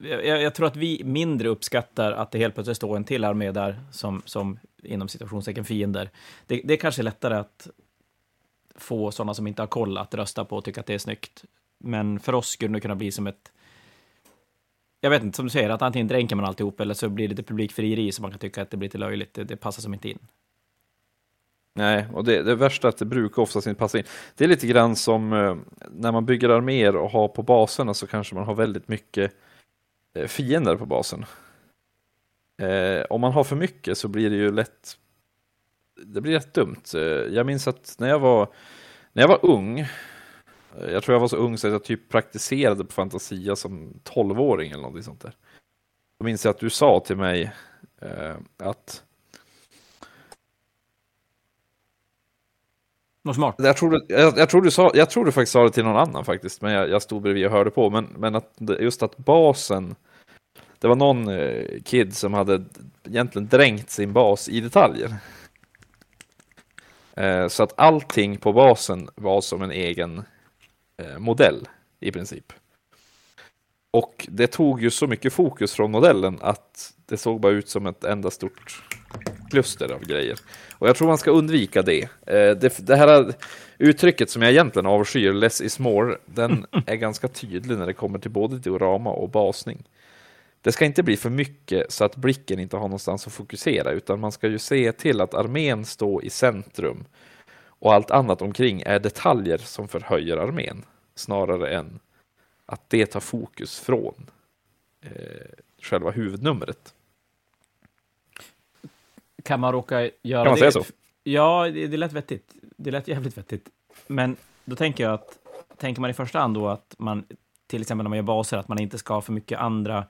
Speaker 1: jag, jag tror att vi mindre uppskattar att det helt plötsligt står en till armé där som, som inom situationstecken fiender. Det, det är kanske lättare att få sådana som inte har koll att rösta på och tycka att det är snyggt. Men för oss skulle det kunna bli som ett jag vet inte, som du säger, att antingen dränker man alltihop eller så blir det lite publikfrieri så man kan tycka att det blir lite löjligt. Det, det passar som inte in.
Speaker 2: Nej, och det, det värsta är att det brukar oftast inte passa in. Det är lite grann som eh, när man bygger arméer och har på baserna så kanske man har väldigt mycket Eh, fiender på basen. Eh, om man har för mycket så blir det ju lätt det blir rätt dumt. Eh, Jag minns att när jag var, när jag var ung, eh, jag tror jag var så ung så att jag typ praktiserade på Fantasia som 12-åring eller någonting sånt där. Då minns jag att du sa till mig eh, att
Speaker 1: Något smart.
Speaker 2: Jag tror, du- jag, jag, tror du sa, jag tror du faktiskt sa det till någon annan faktiskt, men jag, jag stod bredvid och hörde på. Men, men att, just att basen, det var någon eh, kid som hade egentligen dränkt sin bas i detaljer. Eh, så att allting på basen var som en egen eh, modell i princip. Och det tog ju så mycket fokus från modellen att det såg bara ut som ett enda stort kluster av grejer. Och jag tror man ska undvika det. Eh, det, det här uttrycket som jag egentligen avskyr, less is more, den är ganska tydlig när det kommer till både diorama och basning. Det ska inte bli för mycket så att blicken inte har någonstans att fokusera, utan man ska ju se till att armén står i centrum och allt annat omkring är detaljer som förhöjer armén, snarare än att det tar fokus från eh, själva huvudnumret.
Speaker 1: Kan man råka göra
Speaker 2: Kan man
Speaker 1: det?
Speaker 2: säga så?
Speaker 1: Ja, det, det lät vettigt. Det lät jävligt vettigt. Men då tänker jag att, tänker man i första hand då att man, till exempel när man gör baser, att man inte ska ha för mycket andra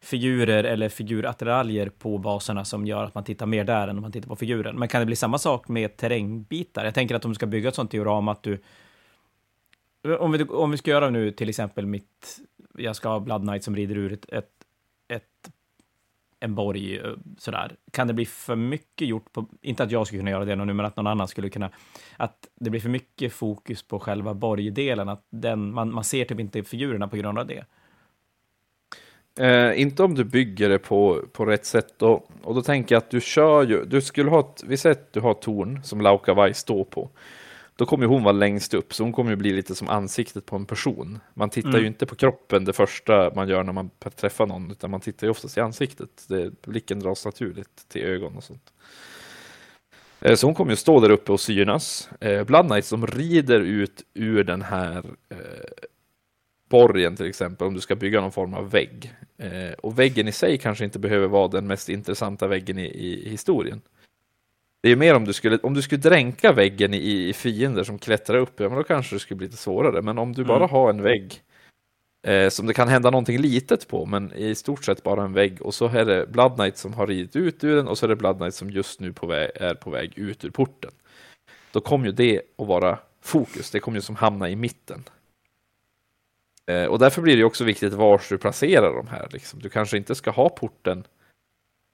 Speaker 1: figurer eller figurattiraljer på baserna som gör att man tittar mer där än om man tittar på figuren. Men kan det bli samma sak med terrängbitar? Jag tänker att om du ska bygga ett sånt diorama att du... Om vi, om vi ska göra nu till exempel mitt... Jag ska ha Blood Knight som rider ur ett, ett, ett en borg eh, sådär. Kan det bli för mycket gjort på, inte att jag skulle kunna göra det nu, men att någon annan skulle kunna, att det blir för mycket fokus på själva borgdelen, att den, man, man ser typ inte figurerna på grund av det.
Speaker 2: Eh, inte om du bygger det på, på rätt sätt. Då, och då tänker jag att du kör ju, du skulle ha ett, vi säger att du har ett torn som Laukavaj står på. Då kommer hon vara längst upp, så hon kommer ju bli lite som ansiktet på en person. Man tittar
Speaker 1: Mm.
Speaker 2: ju inte på kroppen det första man gör när man träffar någon, utan man tittar ju oftast i ansiktet. Det, blicken dras naturligt till ögon och sånt. Eh, Så hon kommer ju stå där uppe och synas. Eh, Blood Knight som rider ut ur den här eh, borgen till exempel, om du ska bygga någon form av vägg. Eh, och väggen i sig kanske inte behöver vara den mest intressanta väggen i, i historien. Det är mer om du skulle, om du skulle dränka väggen i, i fiender som klättrar upp, ja men då kanske det skulle bli lite svårare. Men om du bara
Speaker 1: Mm.
Speaker 2: har en vägg eh, som det kan hända någonting litet på, men i stort sett bara en vägg, och så är det Blood Knight som har ridit ut ur den, och så är det Blood Knight som just nu på väg, är på väg ut ur porten. Då kommer ju det att vara fokus, det kommer ju som hamna i mitten. Eh, och därför blir det också viktigt var du placerar de här. Liksom. Du kanske inte ska ha porten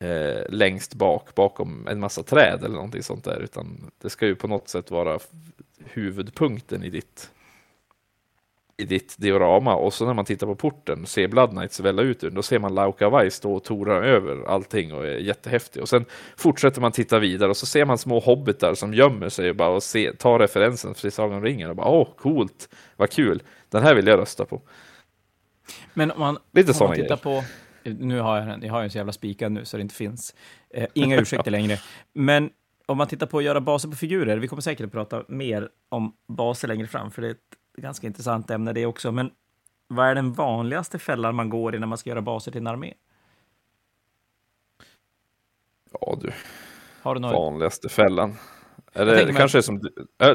Speaker 2: eh, längst bak, bakom en massa träd eller någonting sånt där, utan det ska ju på något sätt vara huvudpunkten i ditt i ditt diorama och så när man tittar på porten ser Blood Knights välla ut ur då ser man Laukavai stå och tora över allting och är jättehäftig. Och sen fortsätter man titta vidare och så ser man små hobbitar som gömmer sig och bara och se, tar referensen till Sagan om ringen och bara åh, coolt, vad kul, den här vill jag rösta på.
Speaker 1: Men om man,
Speaker 2: Lite
Speaker 1: om man tittar
Speaker 2: grejer.
Speaker 1: på... Nu har jag den, jag har ju en så jävla spikad nu så det inte finns. Eh, inga ursäkter längre. Men om man tittar på att göra baser på figurer, vi kommer säkert att prata mer om baser längre fram, för det är ett ganska intressant ämne det också. Men vad är den vanligaste fällan man går i när man ska göra baser till en armé?
Speaker 2: Ja du,
Speaker 1: Har du
Speaker 2: vanligaste fällan.
Speaker 1: Jag
Speaker 2: det,
Speaker 1: mig-
Speaker 2: kanske är som,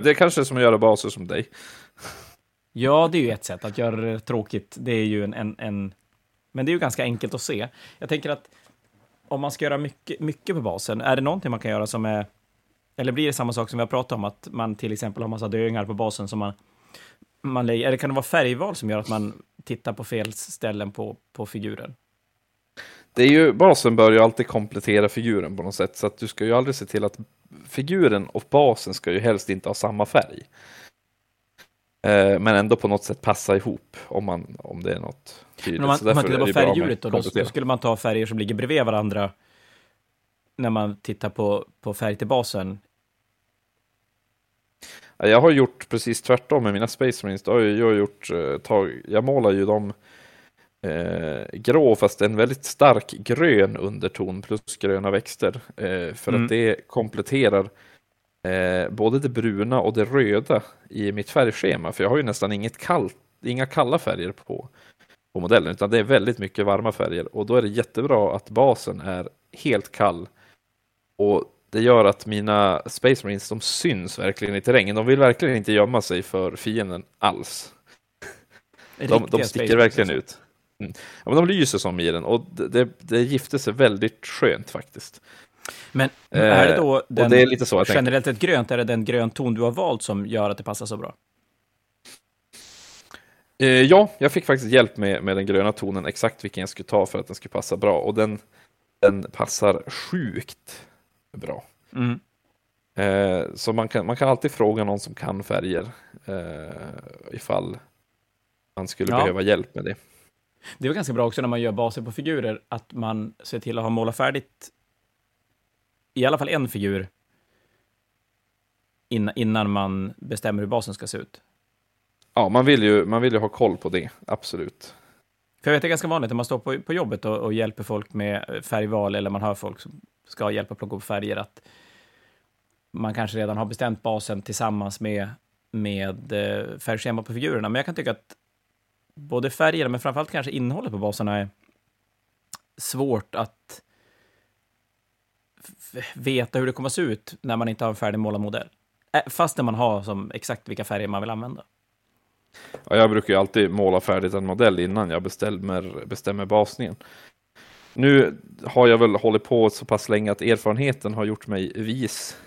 Speaker 2: det kanske är som att göra baser som dig.
Speaker 1: Ja, det är ju ett sätt att göra det tråkigt. Det är ju en, en, en... Men det är ju ganska enkelt att se. Jag tänker att om man ska göra mycket, mycket på basen, är det någonting man kan göra som är... Eller blir det samma sak som vi har pratat om, att man till exempel har massa döingar på basen som man, man lägger... Eller kan det vara färgval som gör att man tittar på fel ställen på, på figuren?
Speaker 2: Det är ju, basen bör ju alltid komplettera figuren på något sätt, så att du ska ju aldrig se till att figuren och basen ska ju helst inte ha samma färg. Eh, men ändå på något sätt passa ihop om, man, om det är något tydligt.
Speaker 1: Men om man, om man tittar på färghjulet, då, då, skulle man ta färger som ligger bredvid varandra när man tittar på, på färg till basen.
Speaker 2: Ja, Jag har gjort precis tvärtom med mina Space Marines. Jag, jag, har gjort, eh, tag, jag målar ju dem eh, grå fast en väldigt stark grön underton plus gröna växter. Eh, för
Speaker 1: Mm.
Speaker 2: att det kompletterar eh, både det bruna och det röda i mitt färgschema. För jag har ju nästan inget kallt, inga kalla färger på, på modellen utan det är väldigt mycket varma färger. Och då är det jättebra att basen är helt kall. Och det gör att mina Space Marines de syns verkligen i terrängen. De vill verkligen inte gömma sig för fienden alls. De, de sticker verkligen ut. Mm. Ja, men de lyser som i den och det, det, det gifter sig väldigt skönt faktiskt.
Speaker 1: Men är det
Speaker 2: Eh,
Speaker 1: då den,
Speaker 2: det är lite så
Speaker 1: generellt ett grönt, är det den grönton du har valt som gör att det passar så bra?
Speaker 2: Eh, ja, jag fick faktiskt hjälp med, med den gröna tonen, exakt vilken jag skulle ta för att den skulle passa bra. Och den, den passar sjukt bra.
Speaker 1: Mm.
Speaker 2: Eh, så man kan, man kan alltid fråga någon som kan färger eh, ifall man skulle
Speaker 1: Ja.
Speaker 2: behöva hjälp med det.
Speaker 1: Det är ganska bra också när man gör baser på figurer, att man ser till att ha målat färdigt i alla fall en figur innan, man bestämmer hur basen ska se ut.
Speaker 2: Ja, man vill, ju, man vill ju ha koll på det, absolut.
Speaker 1: För jag vet, det är ganska vanligt när man står på, på jobbet och, och hjälper folk med färgval, eller man hör folk som ska hjälpa plocka upp färger, att man kanske redan har bestämt basen tillsammans med, med eh, färgschema på figurerna. Men jag kan tycka att både färgerna, men framförallt kanske innehållet på baserna är svårt att veta hur det kommer att se ut när man inte har en färdig målad modell. Ä- Fast när man har som exakt vilka färger man vill använda.
Speaker 2: Ja, jag brukar ju alltid måla färdigt en modell innan jag bestämmer, bestämmer basningen. Nu har jag väl hållit på så pass länge att erfarenheten har gjort mig vis.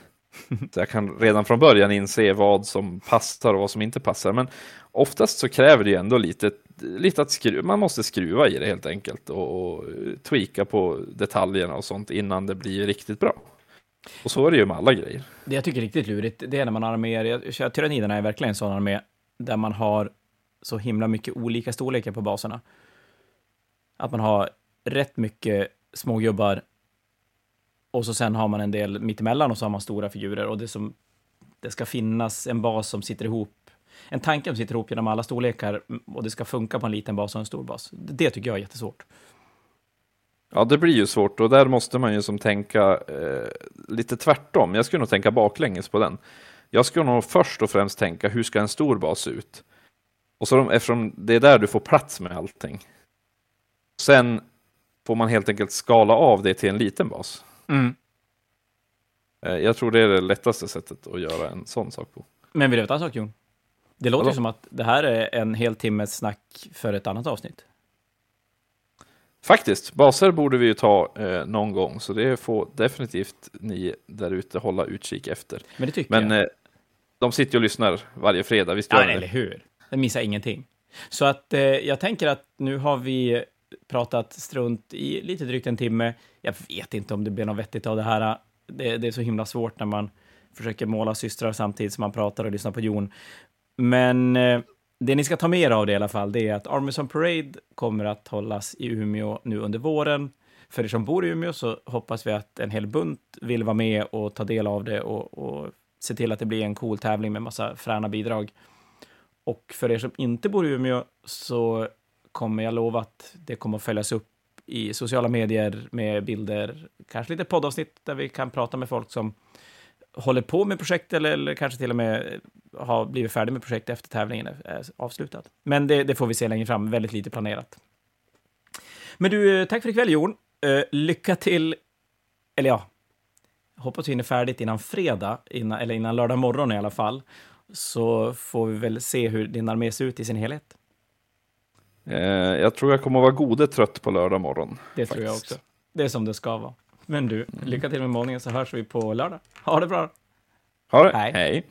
Speaker 2: Så jag kan redan från början inse vad som passar och vad som inte passar. Men oftast så kräver det ju ändå lite, lite att skruva. Man måste skruva i det helt enkelt och, och eh, tweaka på detaljerna och sånt innan det blir riktigt bra. Och så är det ju med alla grejer.
Speaker 1: Det jag tycker är riktigt lurigt, det är när man har arméer, jag kör Tyranniderna är verkligen en sån armé, där man har så himla mycket olika storlekar på baserna. Att man har rätt mycket smågubbar och så sen har man en del mittemellan och så har man stora figurer och det som det ska finnas en bas som sitter ihop, en tanke som sitter ihop genom alla storlekar och det ska funka på en liten bas och en stor bas. Det tycker jag är jättesvårt.
Speaker 2: Ja, det blir ju svårt och där måste man ju som tänka eh, lite tvärtom. Jag skulle nog tänka baklänges på den. Jag skulle nog först och främst tänka hur ska en stor bas se ut? Och så de, eftersom det är där du får plats med allting. Sen får man helt enkelt skala av det till en liten bas. Eh, jag tror det är det lättaste sättet att göra en sån sak på.
Speaker 1: Men vill du veta en sak, Jon? Det låter ju som att det här är en hel timmes snack för ett annat avsnitt.
Speaker 2: Faktiskt, baser borde vi ju ta eh, någon gång, så det får definitivt ni där ute hålla utkik efter.
Speaker 1: Men det tycker
Speaker 2: Men
Speaker 1: jag.
Speaker 2: eh, de sitter ju och lyssnar varje fredag, visst
Speaker 1: Ja,
Speaker 2: gör ni
Speaker 1: eller hur? Den missar ingenting. Så att eh, jag tänker att nu har vi pratat strunt i lite drygt en timme. Jag vet inte om det blir något vettigt av det här. Det, det är så himla svårt när man försöker måla systrar samtidigt som man pratar och lyssnar på Jon. Men eh, det ni ska ta med er av det i alla fall, det är att Armisen Parade kommer att hållas i Umeå nu under våren. För er som bor i Umeå så hoppas vi att en hel bunt vill vara med och ta del av det och, och se till att det blir en cool tävling med massa fräna bidrag. Och för er som inte bor i Umeå så kommer jag lova att det kommer att följas upp i sociala medier med bilder, kanske lite poddavsnitt där vi kan prata med folk som håller på med projekt eller, eller kanske till och med har blivit färdig med projekt efter tävlingen är avslutad. Men det, det, får vi se längre fram, väldigt lite planerat. Men du, tack för ikväll Jon. Uh, lycka till, eller ja, hoppas vi hinner färdigt innan fredag, innan, eller innan lördag morgon i alla fall. Så får vi väl se hur din armé ser ut i sin helhet.
Speaker 2: Jag tror jag kommer vara gode trött på lördag morgon.
Speaker 1: Det faktiskt. tror jag också. Det är som det ska vara. Men du, lycka till med målningen så hörs vi på lördag. Ha det bra!
Speaker 2: Ha det! Hej! Hej.